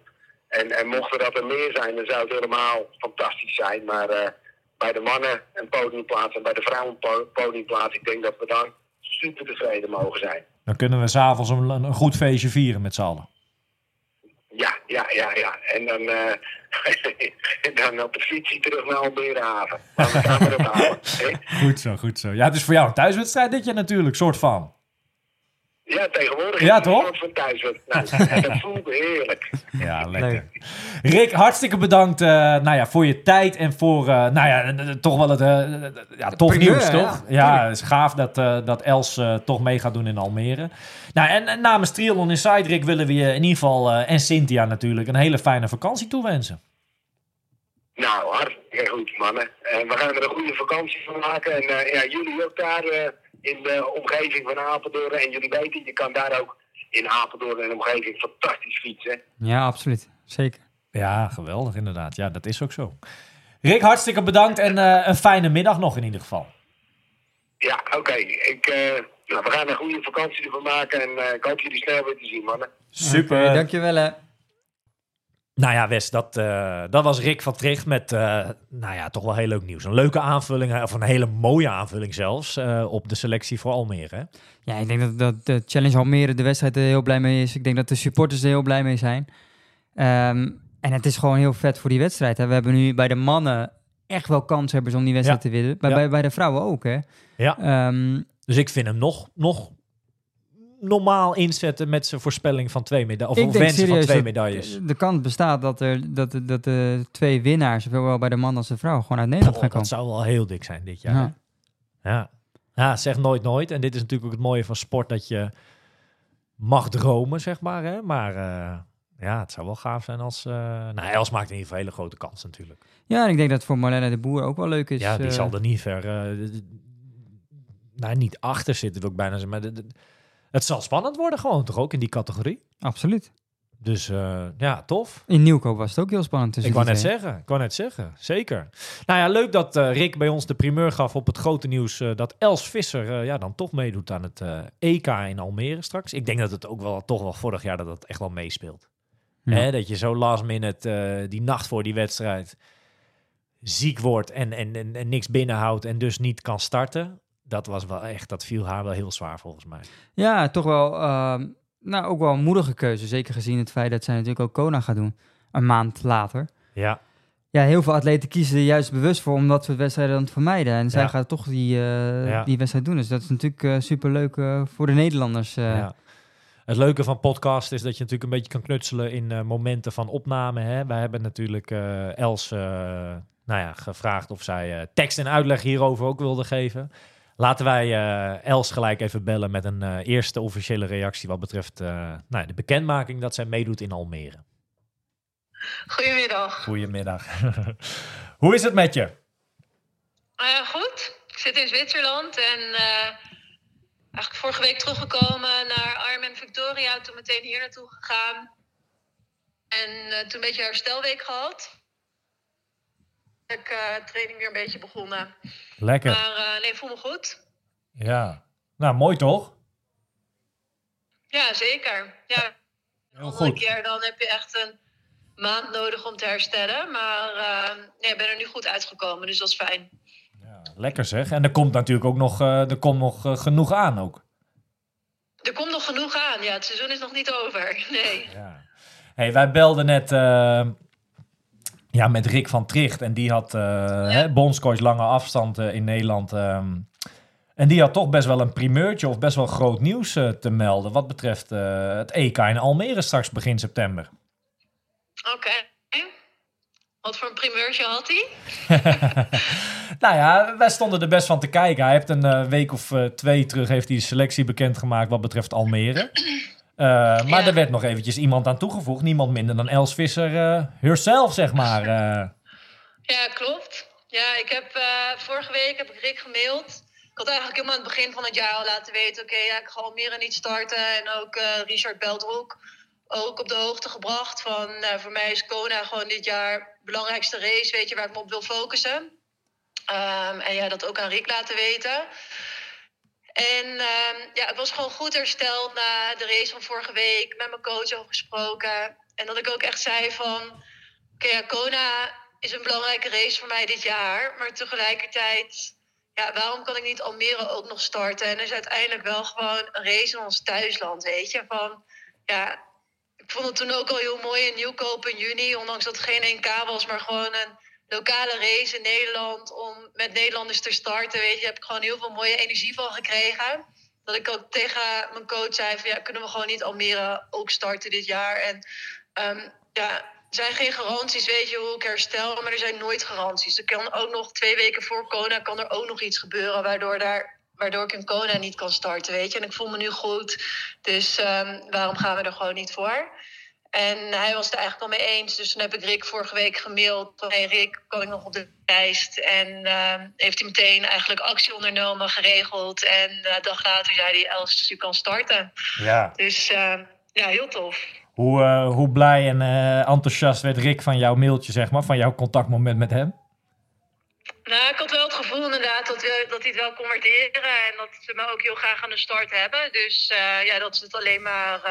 En, en mochten dat er meer zijn, dan zou het helemaal fantastisch zijn. Maar eh, bij de mannen een podiumplaats en bij de vrouwen een po- podiumplaats, ik denk dat we dan super tevreden mogen zijn. Dan kunnen we s'avonds een, een goed feestje vieren met z'n allen. Ja, ja, ja, ja. En dan, eh, dan op de fiets terug naar Almere haven. Dan gaan we? Goed zo, goed zo. Ja, het is voor jou een thuiswedstrijd dit jaar natuurlijk, soort van. Ja, tegenwoordig Ja, toch? van thuis. Nou, en dat voelt heerlijk. Ja, lekker. Rick, hartstikke bedankt eh, nou ja, voor je tijd en voor eh, nou ja, eh, toch wel het ja, tof primeur, nieuws, toch? Ja, het is gaaf dat, eh, dat Els eh, toch mee gaat doen in Almere. Nou, en, en namens Triathlon Inside, Rick, willen we je in ieder geval, eh, en Cynthia natuurlijk, een hele fijne vakantie toewensen. Nou, hartstikke goed, mannen. En we gaan er een goede vakantie van maken. En eh, ja, jullie ook daar eh, in de omgeving van Apeldoorn. En jullie weten, je kan daar ook in Apeldoorn en omgeving fantastisch fietsen. Ja, absoluut. Zeker. Ja, geweldig inderdaad. Ja, dat is ook zo. Rick, hartstikke bedankt en eh, een fijne middag nog in ieder geval. Ja, oké. Ik, eh, nou, we gaan een goede vakantie ervan maken. En eh, ik hoop jullie snel weer te zien, mannen. Super. Dankjewel hè. Nou ja, Wes, dat, eh, dat was Rick van Tricht met, eh, nou ja, toch wel heel leuk nieuws. Een leuke aanvulling, eh, of een hele mooie aanvulling zelfs, op de selectie voor Almere. hè? Ja, ik denk dat, dat de Challenge Almere, de wedstrijd er heel blij mee is. Ik denk dat de supporters er heel blij mee zijn. Ehm, en het is gewoon heel vet voor die wedstrijd. Hè. We hebben nu bij de mannen echt wel kanshebbers om die wedstrijd Ja. te winnen. Ja. bij, bij de vrouwen ook, hè. Ja. Ehm, Dus ik vind hem nog, nog normaal inzetten met zijn voorspelling van twee medailles. Of ik denk wensen van twee dat medailles. de kans bestaat dat, er, dat, de- dat de twee winnaars, zowel bij de man als de vrouw, gewoon uit Nederland Oh, gaan dat komen. zou wel heel dik zijn dit jaar. Ja. Ja. ja, zeg nooit nooit. En dit is natuurlijk ook het mooie van sport, dat je mag dromen, zeg maar. Hè? Maar eh, Ja, het zou wel gaaf zijn als... eh nou, Els maakt in ieder geval een hele grote kans natuurlijk. Ja, en ik denk dat voor Marlene de Boer ook wel leuk is. ja, die eh, zal er niet ver... nou, niet achter zitten, wil ik bijna zeggen. Maar de- de- het zal spannend worden gewoon, toch ook in die categorie? Absoluut. Dus eh, ja, tof. In Nieuwkoop was het ook heel spannend Ik wou net twee. zeggen, ik wou net zeggen, zeker. Nou ja, leuk dat eh, Rick bij ons de primeur gaf op het grote nieuws eh, dat Els Visser ja, dan toch meedoet aan het EK in Almere straks. Ik denk dat het ook wel toch wel vorig jaar dat het echt wel meespeelt. Ja. Hè, dat je zo last minute die nacht voor die wedstrijd ziek wordt en, en, en, en niks binnenhoudt en dus niet kan starten. Dat was wel echt, dat viel haar wel heel zwaar volgens mij. Ja, toch wel, ehm, nou, ook wel een moedige keuze. Zeker gezien het feit dat zij natuurlijk ook Kona gaat doen. Een maand later. Ja, Ja, heel veel atleten kiezen er juist bewust voor om dat soort wedstrijden dan te vermijden. En zij Ja. gaat toch die, eh, Ja. die wedstrijd doen. Dus dat is natuurlijk eh, superleuk eh, voor de Nederlanders. Ja. Het leuke van podcast is dat je natuurlijk een beetje kan knutselen in momenten van opname. Hè. Wij hebben natuurlijk Els nou ja, gevraagd of zij tekst en uitleg hierover ook wilde geven. Laten wij eh, Els gelijk even bellen met een eh, eerste officiële reactie wat betreft eh, nou, de bekendmaking dat zij meedoet in Almere. Goedemiddag. Goedemiddag. Hoe is het met je? Goed, ik zit in Zwitserland en eigenlijk vorige week teruggekomen naar Arm en Victoria. Toen meteen hier naartoe gegaan. En toen een beetje herstelweek gehad. Ik eh training weer een beetje begonnen. Lekker. Maar eh, nee, voel me goed. Ja. Nou, mooi toch? Ja, zeker. Ja, Heel goed. keer dan heb je echt een maand nodig om te herstellen. Maar eh, nee, ik ben er nu goed uitgekomen, dus dat is fijn. Ja, lekker zeg. En er komt natuurlijk ook nog, er komt nog genoeg aan ook. Er komt nog genoeg aan. Ja, het seizoen is nog niet over. Nee. Ja. Hey, wij belden net ja, met Rick van Tricht. En die had eh hè, bondscoach lange afstand eh, in Nederland. ehm, en die had toch best wel een primeurtje of best wel groot nieuws eh, te melden. Wat betreft het EK in Almere straks begin september. Oké. Wat voor een primeurtje had hij? nou ja, wij stonden er best van te kijken. Hij heeft een week of twee terug heeft hij de selectie bekendgemaakt wat betreft Almere. Eh, maar Ja. er werd nog eventjes iemand aan toegevoegd. Niemand minder dan Els Visser eh herself, zeg maar. eh. Ja, klopt. Ja, ik heb vorige week heb ik Rick gemaild. Ik had eigenlijk helemaal aan het begin van het jaar al laten weten... oké, ja, ik ga Almere niet starten. En ook Richard Beltroek ook op de hoogte gebracht van... nou, voor mij is Kona gewoon dit jaar de belangrijkste race... weet je, waar ik me op wil focussen. Ehm, en ja, dat ook aan Rick laten weten. En ehm, ja, ik was gewoon goed hersteld na de race van vorige week. Met mijn coach over gesproken. En dat ik ook echt zei van... Oké, ja, Kona is een belangrijke race voor mij dit jaar. Maar tegelijkertijd, ja, waarom kan ik niet Almere ook nog starten? En er is uiteindelijk wel gewoon een race in ons thuisland, weet je. Van, ja, ik vond het toen ook al heel mooi in Nieuwkoop in juni. Ondanks dat het geen 1K was, maar gewoon een lokale race in Nederland. Om met Nederlanders te starten, weet je. Heb ik gewoon heel veel mooie energie van gekregen. Dat ik ook tegen mijn coach zei van, ja, kunnen we gewoon niet Almere ook starten dit jaar? En ehm, ja, er zijn geen garanties, weet je, hoe ik herstel, maar er zijn nooit garanties. Er kan ook nog twee weken voor Kona kan er ook nog iets gebeuren, waardoor, daar, waardoor ik in Kona niet kan starten, weet je. En ik voel me nu goed, dus ehm, waarom gaan we er gewoon niet voor? En hij was het er eigenlijk al mee eens, dus toen heb ik Rick vorige week gemaild hey Rick, kan ik nog op de lijst? En ehm, heeft hij meteen eigenlijk actie ondernomen, geregeld. En eh, een dag later zei hij, Els, je kan starten. Ja. Dus ehm, ja, heel tof. Hoe, eh, hoe blij en eh, enthousiast werd Rick van jouw mailtje, zeg maar, van jouw contactmoment met hem? Nou, ik had wel het gevoel inderdaad dat, dat hij het wel kon waarderen. En dat ze me ook heel graag aan de start hebben. Dus ja, dat ze het alleen maar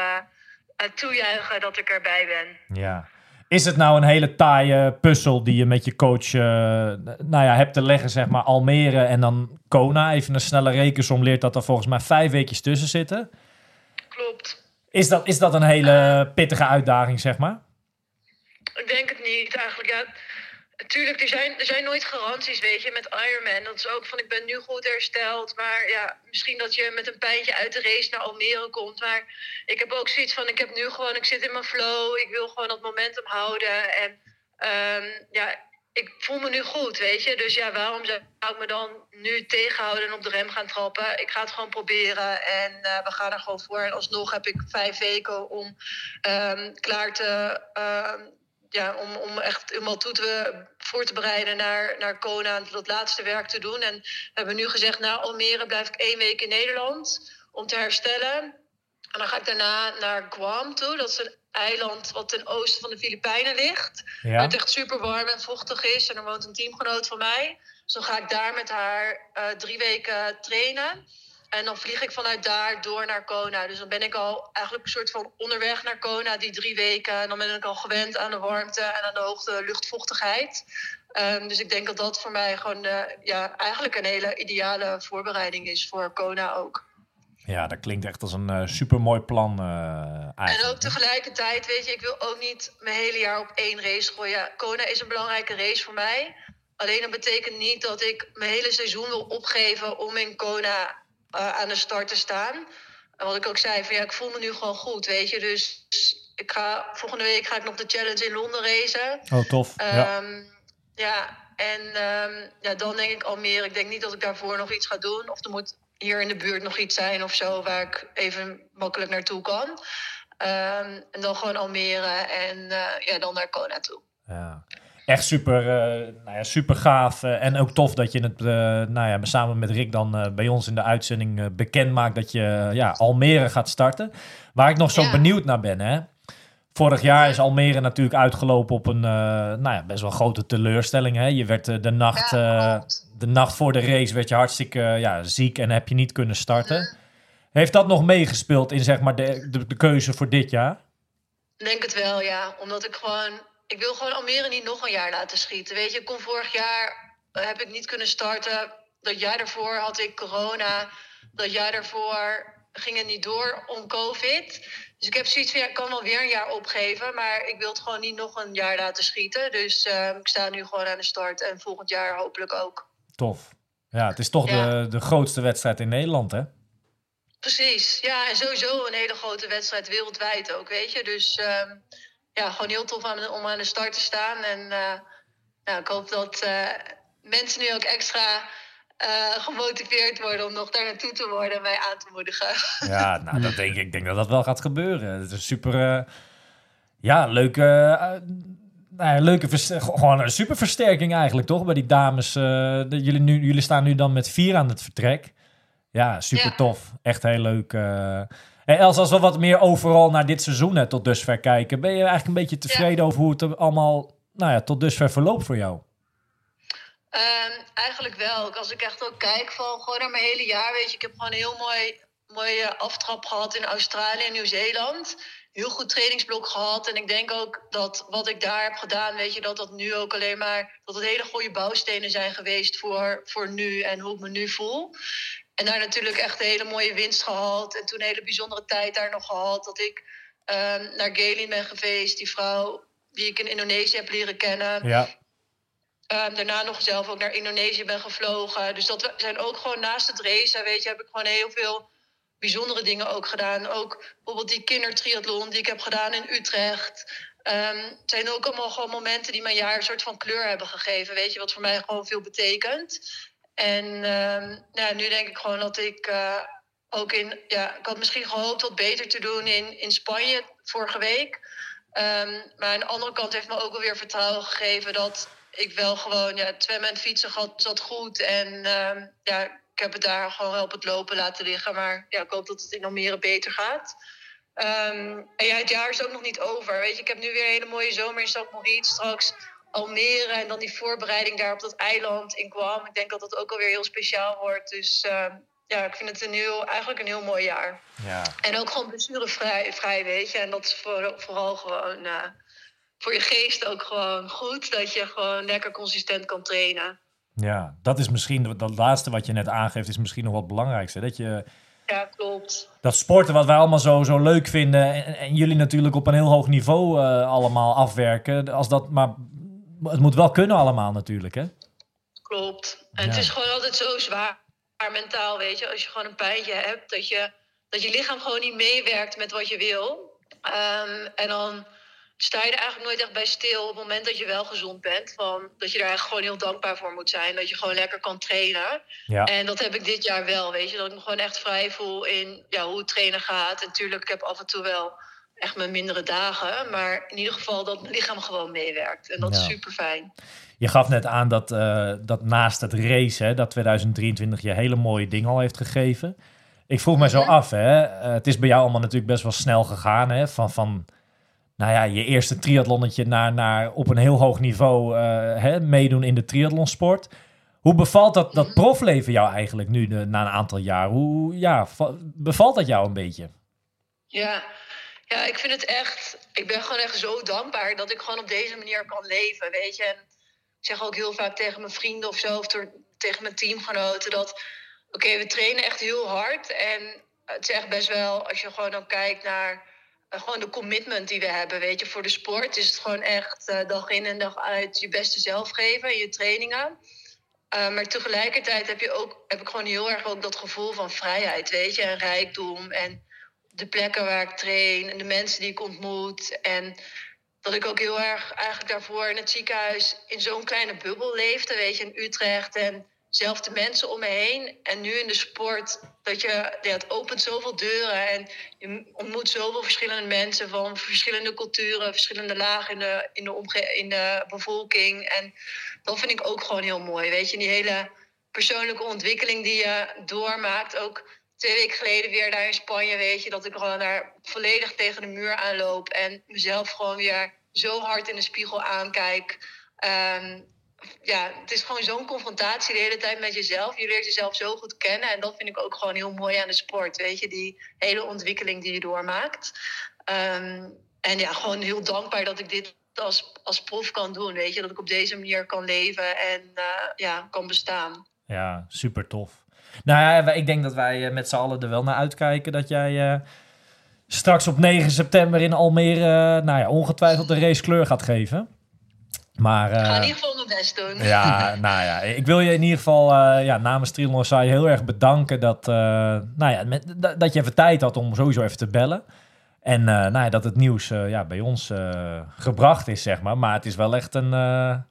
eh, eh, toejuichen dat ik erbij ben. Ja. Is het nou een hele taaie puzzel die je met je coach eh, nou ja, hebt te leggen, zeg maar, Almere en dan Kona? Even een snelle rekensom leert dat er volgens mij vijf weekjes tussen zitten. Klopt. Is dat, is dat een hele pittige uitdaging, zeg maar? Ik denk het niet eigenlijk. Ja, natuurlijk, er zijn, er zijn nooit garanties, weet je, met Ironman. Dat is ook van, ik ben nu goed hersteld. Maar ja, misschien dat je met een pijntje uit de race naar Almere komt. Maar ik heb ook zoiets van, ik heb nu gewoon, ik zit in mijn flow. Ik wil gewoon dat momentum houden. En ehm, ja, ik voel me nu goed, weet je. Dus ja, waarom zou ik me dan nu tegenhouden en op de rem gaan trappen? Ik ga het gewoon proberen en eh, we gaan er gewoon voor. En alsnog heb ik vijf weken om ehm, klaar te... ehm, ja, om, om echt helemaal toe te, voor te bereiden naar, naar Kona en dat laatste werk te doen. En we hebben nu gezegd, na Almere blijf ik één week in Nederland om te herstellen. En dan ga ik daarna naar Guam toe. Dat is een eiland wat ten oosten van de Filipijnen ligt. Waar Ja? het echt super warm en vochtig is. En er woont een teamgenoot van mij. Dus dan ga ik daar met haar eh, drie weken trainen. En dan vlieg ik vanuit daar door naar Kona. Dus dan ben ik al eigenlijk een soort van onderweg naar Kona, die drie weken. En dan ben ik al gewend aan de warmte en aan de hoogte luchtvochtigheid. Ehm, dus ik denk dat dat voor mij gewoon eh, ja, eigenlijk een hele ideale voorbereiding is voor Kona ook. ja, dat klinkt echt als een eh supermooi plan eh En ook tegelijkertijd, weet je, ik wil ook niet mijn hele jaar op één race gooien. Kona is een belangrijke race voor mij. Alleen dat betekent niet dat ik mijn hele seizoen wil opgeven om in Kona eh, aan de start te staan. En wat ik ook zei, van ja, ik voel me nu gewoon goed, weet je. Dus ik ga, volgende week ga ik nog de challenge in Londen racen. Oh, tof. ja. Ehm, ja, en ehm, ja, dan denk ik Almere. Ik denk niet dat ik daarvoor nog iets ga doen. Of er moet hier in de buurt nog iets zijn of zo waar ik even makkelijk naartoe kan. Ehm, en dan gewoon Almere en eh, ja, dan naar Kona toe. Ja. Echt super, eh, nou ja, super gaaf. eh, en ook tof dat je het eh, nou ja, samen met Rick dan bij ons in de uitzending bekend maakt dat je ja, Almere gaat starten. Waar ik nog zo Ja. benieuwd naar ben. Hè? Vorig jaar is Almere natuurlijk uitgelopen op een nou ja, best wel grote teleurstelling. Hè? Je werd de, nacht, de nacht voor de race werd je hartstikke ja, ziek en heb je niet kunnen starten. Heeft dat nog meegespeeld in zeg maar, de, de, de keuze voor dit jaar? Ik Denk het wel, ja. Omdat ik gewoon... Ik wil gewoon Almere niet nog een jaar laten schieten. Weet je, ik kon vorig jaar... eh, heb ik niet kunnen starten. Dat jaar daarvoor had ik corona. Dat jaar daarvoor ging het niet door om covid. Dus ik heb zoiets van, ja, ik kan wel weer een jaar opgeven. Maar ik wil het gewoon niet nog een jaar laten schieten. Dus eh, ik sta nu gewoon aan de start. En volgend jaar hopelijk ook. Tof. Ja, het is toch Ja. de, de grootste wedstrijd in Nederland, hè? Precies, ja, en sowieso een hele grote wedstrijd wereldwijd ook, weet je. Dus ehm, ja, gewoon heel tof aan, om aan de start te staan. En eh, nou, ik hoop dat eh, mensen nu ook extra eh, gemotiveerd worden om nog daar naartoe te worden en mij aan te moedigen. Ja, nou, dat denk ik. Ik denk dat dat wel gaat gebeuren. Het is een super, ja, leuke, eh, nou ja, leuke gewoon een super versterking eigenlijk, toch? Bij die dames. de- jullie, nu, jullie staan nu dan met vier aan het vertrek. Ja, super Ja. tof. Echt heel leuk. En Els, als we wat meer overal naar dit seizoen hè, tot dusver kijken, ben je eigenlijk een beetje tevreden over hoe het er allemaal, nou ja, tot dusver verloopt voor jou? Ehm, eigenlijk wel. Als ik echt ook kijk van gewoon naar mijn hele jaar, weet je, ik heb gewoon een heel mooi, mooie aftrap gehad in Australië en Nieuw-Zeeland. Heel goed trainingsblok gehad. En ik denk ook dat wat ik daar heb gedaan, weet je, dat dat nu ook alleen maar, dat het hele goede bouwstenen zijn geweest voor, voor nu en hoe ik me nu voel. En daar natuurlijk echt een hele mooie winst gehad. En toen een hele bijzondere tijd daar nog gehad. Dat ik ehm, naar Galin ben geweest, die vrouw die ik in Indonesië heb leren kennen. Ja, Ehm, daarna nog zelf ook naar Indonesië ben gevlogen. Dus dat zijn ook gewoon naast het racen, weet je, heb ik gewoon heel veel bijzondere dingen ook gedaan. Ook bijvoorbeeld die kindertriathlon die ik heb gedaan in Utrecht. Ehm, het zijn ook allemaal gewoon momenten die mijn jaar een soort van kleur hebben gegeven. Weet je, wat voor mij gewoon veel betekent. En ehm, nou, nu denk ik gewoon dat ik eh, ook in... Ja, ik had misschien gehoopt wat beter te doen in, in Spanje vorige week. Ehm, maar aan de andere kant heeft me ook wel weer vertrouwen gegeven dat ik wel gewoon, ja, zwemmen en fietsen gaat, zat goed. En ehm, ja, ik heb het daar gewoon wel op het lopen laten liggen. Maar ja, ik hoop dat het in Almere beter gaat. En ja, het jaar is ook nog niet over. Weet je, ik heb nu weer een hele mooie zomer in St. Moritz. Straks Almere en dan die voorbereiding daar op dat eiland in Guam. Ik denk dat dat ook alweer heel speciaal wordt. Dus ehm, ja, ik vind het een heel, eigenlijk een heel mooi jaar. ja. En ook gewoon blessurevrij, vrij, weet je. En dat is voor, vooral gewoon eh, voor je geest ook gewoon goed. Dat je gewoon lekker consistent kan trainen. Ja, dat is misschien, dat laatste wat je net aangeeft, is misschien nog wat belangrijkste. Dat je Ja, klopt. dat sporten wat wij allemaal zo, zo leuk vinden en, en jullie natuurlijk op een heel hoog niveau eh, allemaal afwerken. Als dat, maar het moet wel kunnen allemaal natuurlijk, hè? Klopt. En Ja. het is gewoon altijd zo zwaar mentaal, weet je. Als je gewoon een pijntje hebt, dat je, dat je lichaam gewoon niet meewerkt met wat je wil. Ehm, en dan sta je er eigenlijk nooit echt bij stil op het moment dat je wel gezond bent. Van, dat je daar eigenlijk gewoon heel dankbaar voor moet zijn. Dat je gewoon lekker kan trainen. Ja. En dat heb ik dit jaar wel, weet je. Dat ik me gewoon echt vrij voel in ja, hoe het trainen gaat. En natuurlijk, ik heb af en toe wel echt mijn mindere dagen. Maar in ieder geval dat mijn lichaam gewoon meewerkt. En dat is super fijn. Je gaf net aan dat, eh, dat naast het race, hè, dat 2023 je hele mooie dingen al heeft gegeven. Ik vroeg me zo Mhm. af, hè, eh, het is bij jou allemaal natuurlijk best wel snel gegaan. Hè, van, van nou ja, je eerste triathlonnetje naar, naar op een heel hoog niveau eh, hè, meedoen in de triathlonsport. Hoe bevalt dat, dat profleven jou eigenlijk nu de- na een aantal jaar? Hoe ja, va- bevalt dat jou een beetje? Ja. Ja, ik vind het echt... Ik ben gewoon echt zo dankbaar dat ik gewoon op deze manier kan leven, weet je. En ik zeg ook heel vaak tegen mijn vrienden of zo, of tegen mijn teamgenoten, dat... Oké, we trainen echt heel hard. En het is echt best wel, als je gewoon dan kijkt naar... eh, gewoon de commitment die we hebben, weet je. Voor de sport is het gewoon echt eh, dag in en dag uit je beste zelf geven in je trainingen. Uh, maar tegelijkertijd heb, je ook, heb ik gewoon heel erg ook dat gevoel van vrijheid, weet je, en rijkdom. En de plekken waar ik train en de mensen die ik ontmoet. En dat ik ook heel erg eigenlijk daarvoor in het ziekenhuis in zo'n kleine bubbel leefde, weet je, in Utrecht. En zelf de mensen om me heen. En nu in de sport, dat je, ja, het opent zoveel deuren. En je ontmoet zoveel verschillende mensen van verschillende culturen, verschillende lagen in de, in de, in de bevolking. En dat vind ik ook gewoon heel mooi. Weet je, die hele persoonlijke ontwikkeling die je doormaakt. Ook twee weken geleden weer daar in Spanje, weet je, dat ik gewoon daar volledig tegen de muur aanloop. En mezelf gewoon weer zo hard in de spiegel aankijk. Um, ja, het is gewoon zo'n confrontatie de hele tijd met jezelf. Je leert jezelf zo goed kennen. En dat vind ik ook gewoon heel mooi aan de sport. Weet je, die hele ontwikkeling die je doormaakt. Um, en ja, gewoon heel dankbaar dat ik dit als, als prof kan doen. Weet je, dat ik op deze manier kan leven en uh, ja, kan bestaan. Ja, super tof. Nou ja, ik denk dat wij met z'n allen er wel naar uitkijken dat jij uh, straks op 9 september in Almere, uh, nou ja, ongetwijfeld de race kleur gaat geven. Maar, uh, ik ga in ieder geval mijn best doen. Ja, nou ja, ik wil je in ieder geval uh, ja, namens Triathlon Saai heel erg bedanken dat, uh, nou ja, met, dat, dat je even tijd had om sowieso even te bellen. En nou ja, dat het nieuws ja, bij ons gebracht is, zeg maar. Maar het is wel echt een, nou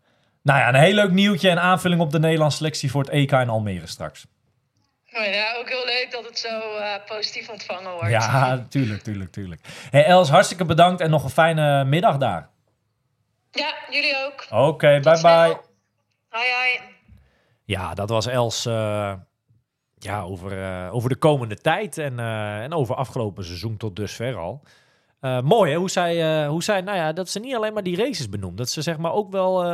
ja, een heel leuk nieuwtje en aanvulling op de Nederlandse selectie voor het EK in Almere straks. Oh ja, ook heel leuk dat het zo positief ontvangen wordt. Ja, tuurlijk, tuurlijk, tuurlijk. Hey Els, hartstikke bedankt en nog een fijne middag daar. Ja, jullie ook. Oké, okay, bye bye. Hoi hoi. Ja, dat was Els uh, ja, over, uh, over de komende tijd en, uh, en over afgelopen seizoen tot dusver al. mooi hè, hoe zij, hoe zij, nou ja, dat ze niet alleen maar die races benoemt. Dat ze zeg maar ook wel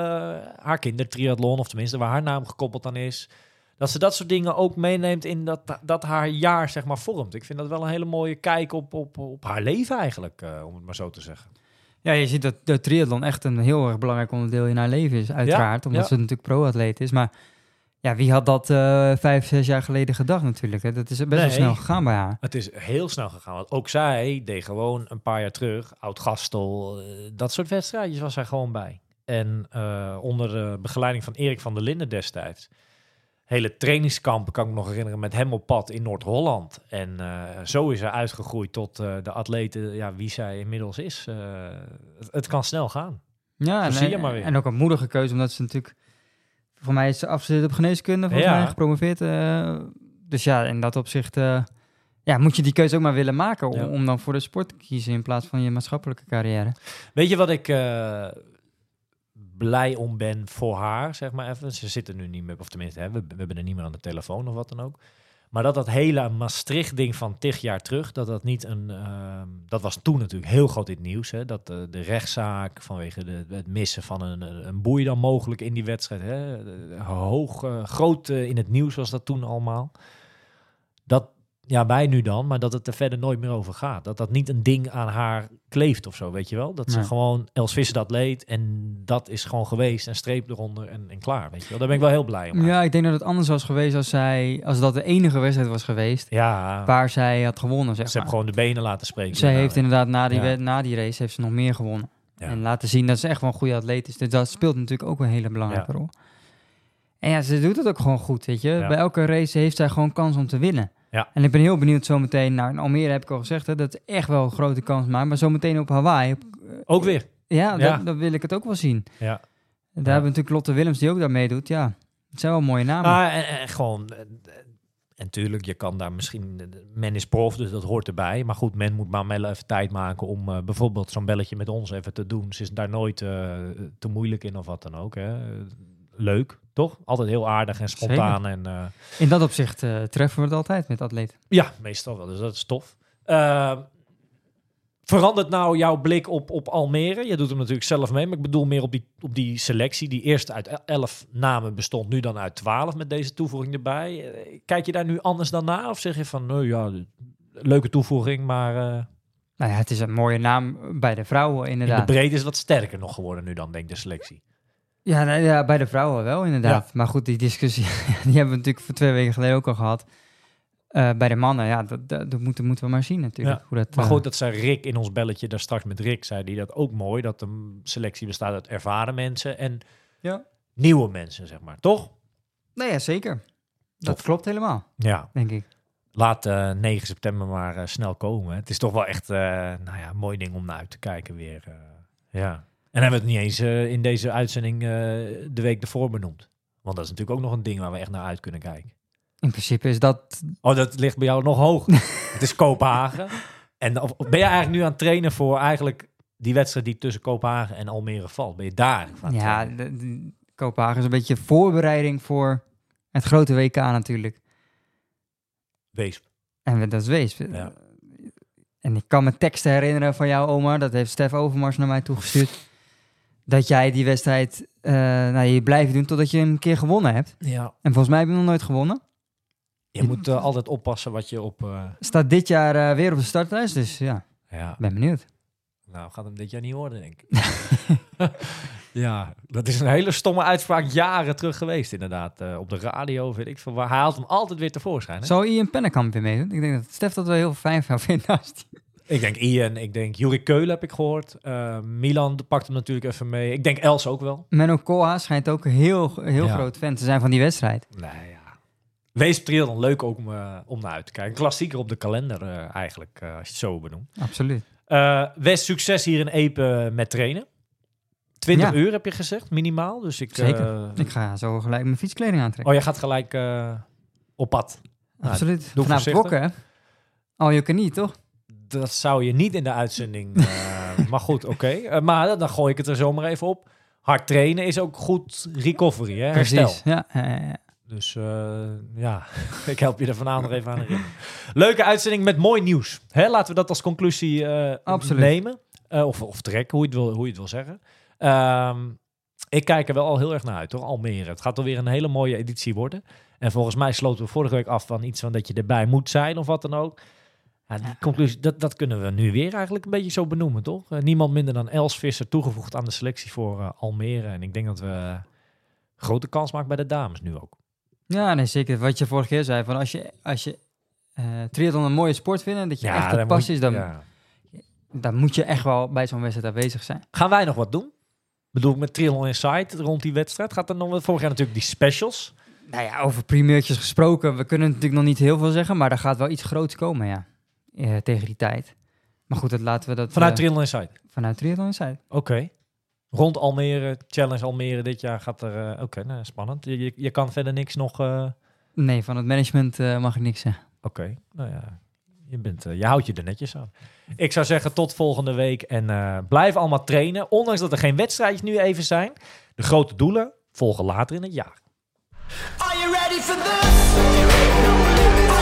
haar kindertriathlon, of tenminste waar haar naam gekoppeld aan is. Dat ze dat soort dingen ook meeneemt in dat, dat haar jaar zeg maar vormt. Ik vind dat wel een hele mooie kijk op, op, op haar leven eigenlijk, om het maar zo te zeggen. Ja, je ziet dat de triathlon echt een heel erg belangrijk onderdeel in haar leven is, uiteraard. Ja, omdat ja. ze natuurlijk pro-atleet is. Maar ja, wie had dat uh, vijf, zes jaar geleden gedacht natuurlijk? Hè? Dat is best nee, wel snel gegaan bij haar. Het is heel snel gegaan. Want ook zij deed gewoon een paar jaar terug, Oud-Gastel, uh, dat soort wedstrijdjes was zij gewoon bij. En onder de begeleiding van Erik van der Linden destijds hele trainingskampen, kan ik me nog herinneren, met hem op pad in Noord-Holland. En uh, zo is hij uitgegroeid tot uh, de atleten ja, wie zij inmiddels is. Uh, het, het, kan snel gaan. Ja, en, zie je maar weer. en ook een moedige keuze, omdat ze natuurlijk... Voor mij is ze afgestudeerd op geneeskunde, volgens ja. mij gepromoveerd. dus ja, in dat opzicht ja, moet je die keuze ook maar willen maken... Om, ja. om, dan voor de sport te kiezen in plaats van je maatschappelijke carrière. Weet je wat ik blij om ben voor haar, zeg maar even. Ze zitten nu niet meer, of tenminste, hè, we, we hebben er niet meer aan de telefoon of wat dan ook. Maar dat dat hele Maastricht-ding van tig jaar terug, dat dat niet een... Uh, dat was toen natuurlijk heel groot in het nieuws, hè. Dat uh, de rechtszaak vanwege de, het missen van een, een boei dan mogelijk in die wedstrijd, hè. Hoog, uh, groot in het nieuws was dat toen allemaal. Ja, wij nu dan, maar dat het er verder nooit meer over gaat. Dat dat niet een ding aan haar kleeft of zo, weet je wel? Dat ze gewoon Els Visser dat leed en dat is gewoon geweest en streep eronder en, en klaar, weet je wel? Daar ben ik wel heel blij om. Ja, ik denk dat het anders was geweest als zij... Als dat de enige wedstrijd was geweest ja waar zij had gewonnen, zeg ze heeft gewoon de benen laten spreken. Zij heeft inderdaad na die, Ja. na die race heeft ze nog meer gewonnen. Ja. En laten zien dat ze echt wel een goede atleet is. Dus dat speelt natuurlijk ook een hele belangrijke Ja. rol. En ja, ze doet het ook gewoon goed, weet je. Ja. Bij elke race heeft zij gewoon kans om te winnen. Ja. En ik ben heel benieuwd zometeen... Nou, in Almere heb ik al gezegd, hè, dat is echt wel een grote kans maar Maar zometeen op Hawaii... op- Ook weer. Ja, Ja. Dat, dat wil ik het ook wel zien. Ja. Daar hebben we natuurlijk Lotte Willems die ook daar meedoet. Ja, het zijn wel mooie namen. Ah, en, en gewoon, eh, en tuurlijk, je kan daar misschien, eh, men is prof, dus dat hoort erbij. Maar goed, men moet maar wel even tijd maken om eh, bijvoorbeeld zo'n belletje met ons even te doen. Ze is daar nooit eh, te moeilijk in of wat dan ook. Hè. Leuk, toch? Altijd heel aardig en spontaan. En, eh, In dat opzicht eh, treffen we het altijd met atleten. ja, meestal wel, dus dat is tof. Eh, verandert nou jouw blik op, op Almere? Je doet hem natuurlijk zelf mee, maar ik bedoel meer op die, op die selectie die eerst uit elf namen bestond, nu dan uit twaalf met deze toevoeging erbij. Eh, Kijk je daar nu anders dan naar? Of zeg je van, nou ja, leuke toevoeging, maar Nou ja, het is een mooie naam bij de vrouwen in de inderdaad. breedte is wat sterker nog geworden nu dan, denk ik, de selectie. Ja, nou ja, bij de vrouwen wel inderdaad. Maar goed, die discussie die hebben we natuurlijk voor twee weken geleden ook al gehad. Eh, bij de mannen, ja, dat, dat, dat moeten, moeten we maar zien natuurlijk. Ja, Hoe dat, Maar eh, goed, dat zei Rick in ons belletje daar straks met Rick, zei die dat ook mooi, dat de selectie bestaat uit ervaren mensen en Ja. nieuwe mensen, zeg maar, toch? Nee, ja, zeker. Dat klopt helemaal, Ja. denk ik. Laat eh 9 september maar snel komen. Het is toch wel echt nou ja, een mooi ding om naar uit te kijken weer. ja. En hebben we het niet eens eh, in deze uitzending eh, de week ervoor benoemd. Want dat is natuurlijk ook nog een ding waar we echt naar uit kunnen kijken. In principe is dat... Oh, dat ligt bij jou nog hoger. het is Kopenhagen. En of, ben je eigenlijk nu aan het trainen voor eigenlijk die wedstrijd die tussen Kopenhagen en Almere valt? Ben je daar het Ja, trainen? de, de- Kopenhagen is een beetje voorbereiding voor het grote WK natuurlijk. Wees. En dat is. Ja. En ik kan me teksten herinneren van jou, Omar. Dat heeft Stef Overmars naar mij toegestuurd. Dat jij die wedstrijd... eh nou, je blijft doen totdat je hem een keer gewonnen hebt. Ja. En volgens mij heb je hem nog nooit gewonnen. Je moet eh, altijd oppassen wat je op... eh, Staat dit jaar weer op de startlijst. Dus ja, ja, ben benieuwd. Nou, gaat hem dit jaar niet worden, denk ik. ja, dat is een hele stomme uitspraak jaren terug geweest, inderdaad. Op de radio, weet ik veel waar. Hij haalt hem altijd weer tevoorschijn. Hè? Zou Ian Pennekamp weer meedoen? Ik denk dat Stef dat wel heel fijn vinden. Als die... Ik denk Ian, ik denk Juri Keulen heb ik gehoord. Eh, Milan pakt hem natuurlijk even mee. Ik denk Els ook wel. Menno Koha schijnt ook een heel, heel Ja. groot fan te zijn van die wedstrijd. Nee, ja. Wees Triathlon leuk ook om, eh, om naar uit te kijken. Klassieker op de kalender eh, eigenlijk, als je het zo benoemt. Absoluut. West, succes hier in Epe met trainen. 20 Ja. uur heb je gezegd, minimaal. Dus ik, Zeker. Ik ga zo gelijk mijn fietskleding aantrekken. Oh, jij gaat gelijk op pad. nou, Absoluut. doe Vanavond voorzichtig. wokken, hè? Oh, je kan niet, toch? Dat zou je niet in de uitzending. eh, maar goed, oké. Eh, maar dan gooi ik het er zomaar even op. Hard trainen is ook goed recovery, hè? Herstel. Precies. Ja, ja, ja, ja. Dus eh, ja, ik help je er vanavond nog even aan herinneren. Leuke uitzending met mooi nieuws. Hè, laten we dat als conclusie eh, nemen. Eh, of, of trekken, hoe je het wil, hoe je het wil zeggen. Ehm, ik kijk er wel al heel erg naar uit, hoor. Almere. Het gaat alweer een hele mooie editie worden. En volgens mij sloten we vorige week af van iets van dat je erbij moet zijn of wat dan ook. Ja, die conclusie, dat, dat kunnen we nu weer eigenlijk een beetje zo benoemen, toch? Eh, niemand minder dan Els Visser toegevoegd aan de selectie voor eh, Almere. En ik denk dat we grote kans maken bij de dames nu ook. Ja, nee, zeker. Wat je vorige keer zei, van als je, als je eh triathlon een mooie sport vindt en dat je echt dan op pas is, dan, ja. dan moet je echt wel bij zo'n wedstrijd aanwezig zijn. Gaan wij nog wat doen? Bedoel ik met Triathlon Insight rond die wedstrijd? Gaat er nog wat? Vorig jaar natuurlijk die specials. Nou ja, over primeurtjes gesproken, we kunnen natuurlijk nog niet heel veel zeggen, maar er gaat wel iets groots komen, ja, eh, tegen die tijd. Maar goed, dat laten we dat Vanuit eh, Triathlon Insight. vanuit Triathlon Insight. Oké. Rond Almere, Challenge Almere dit jaar gaat er... eh, Oké, nou, spannend. Je, je, je kan verder niks nog... eh, Nee, van het management eh, mag ik niks zeggen. Oké, nou ja. Je, bent, je houdt je er netjes aan. Ik zou zeggen tot volgende week. En eh, blijf allemaal trainen. Ondanks dat er geen wedstrijdjes nu even zijn. De grote doelen volgen later in het jaar. Are you ready for this?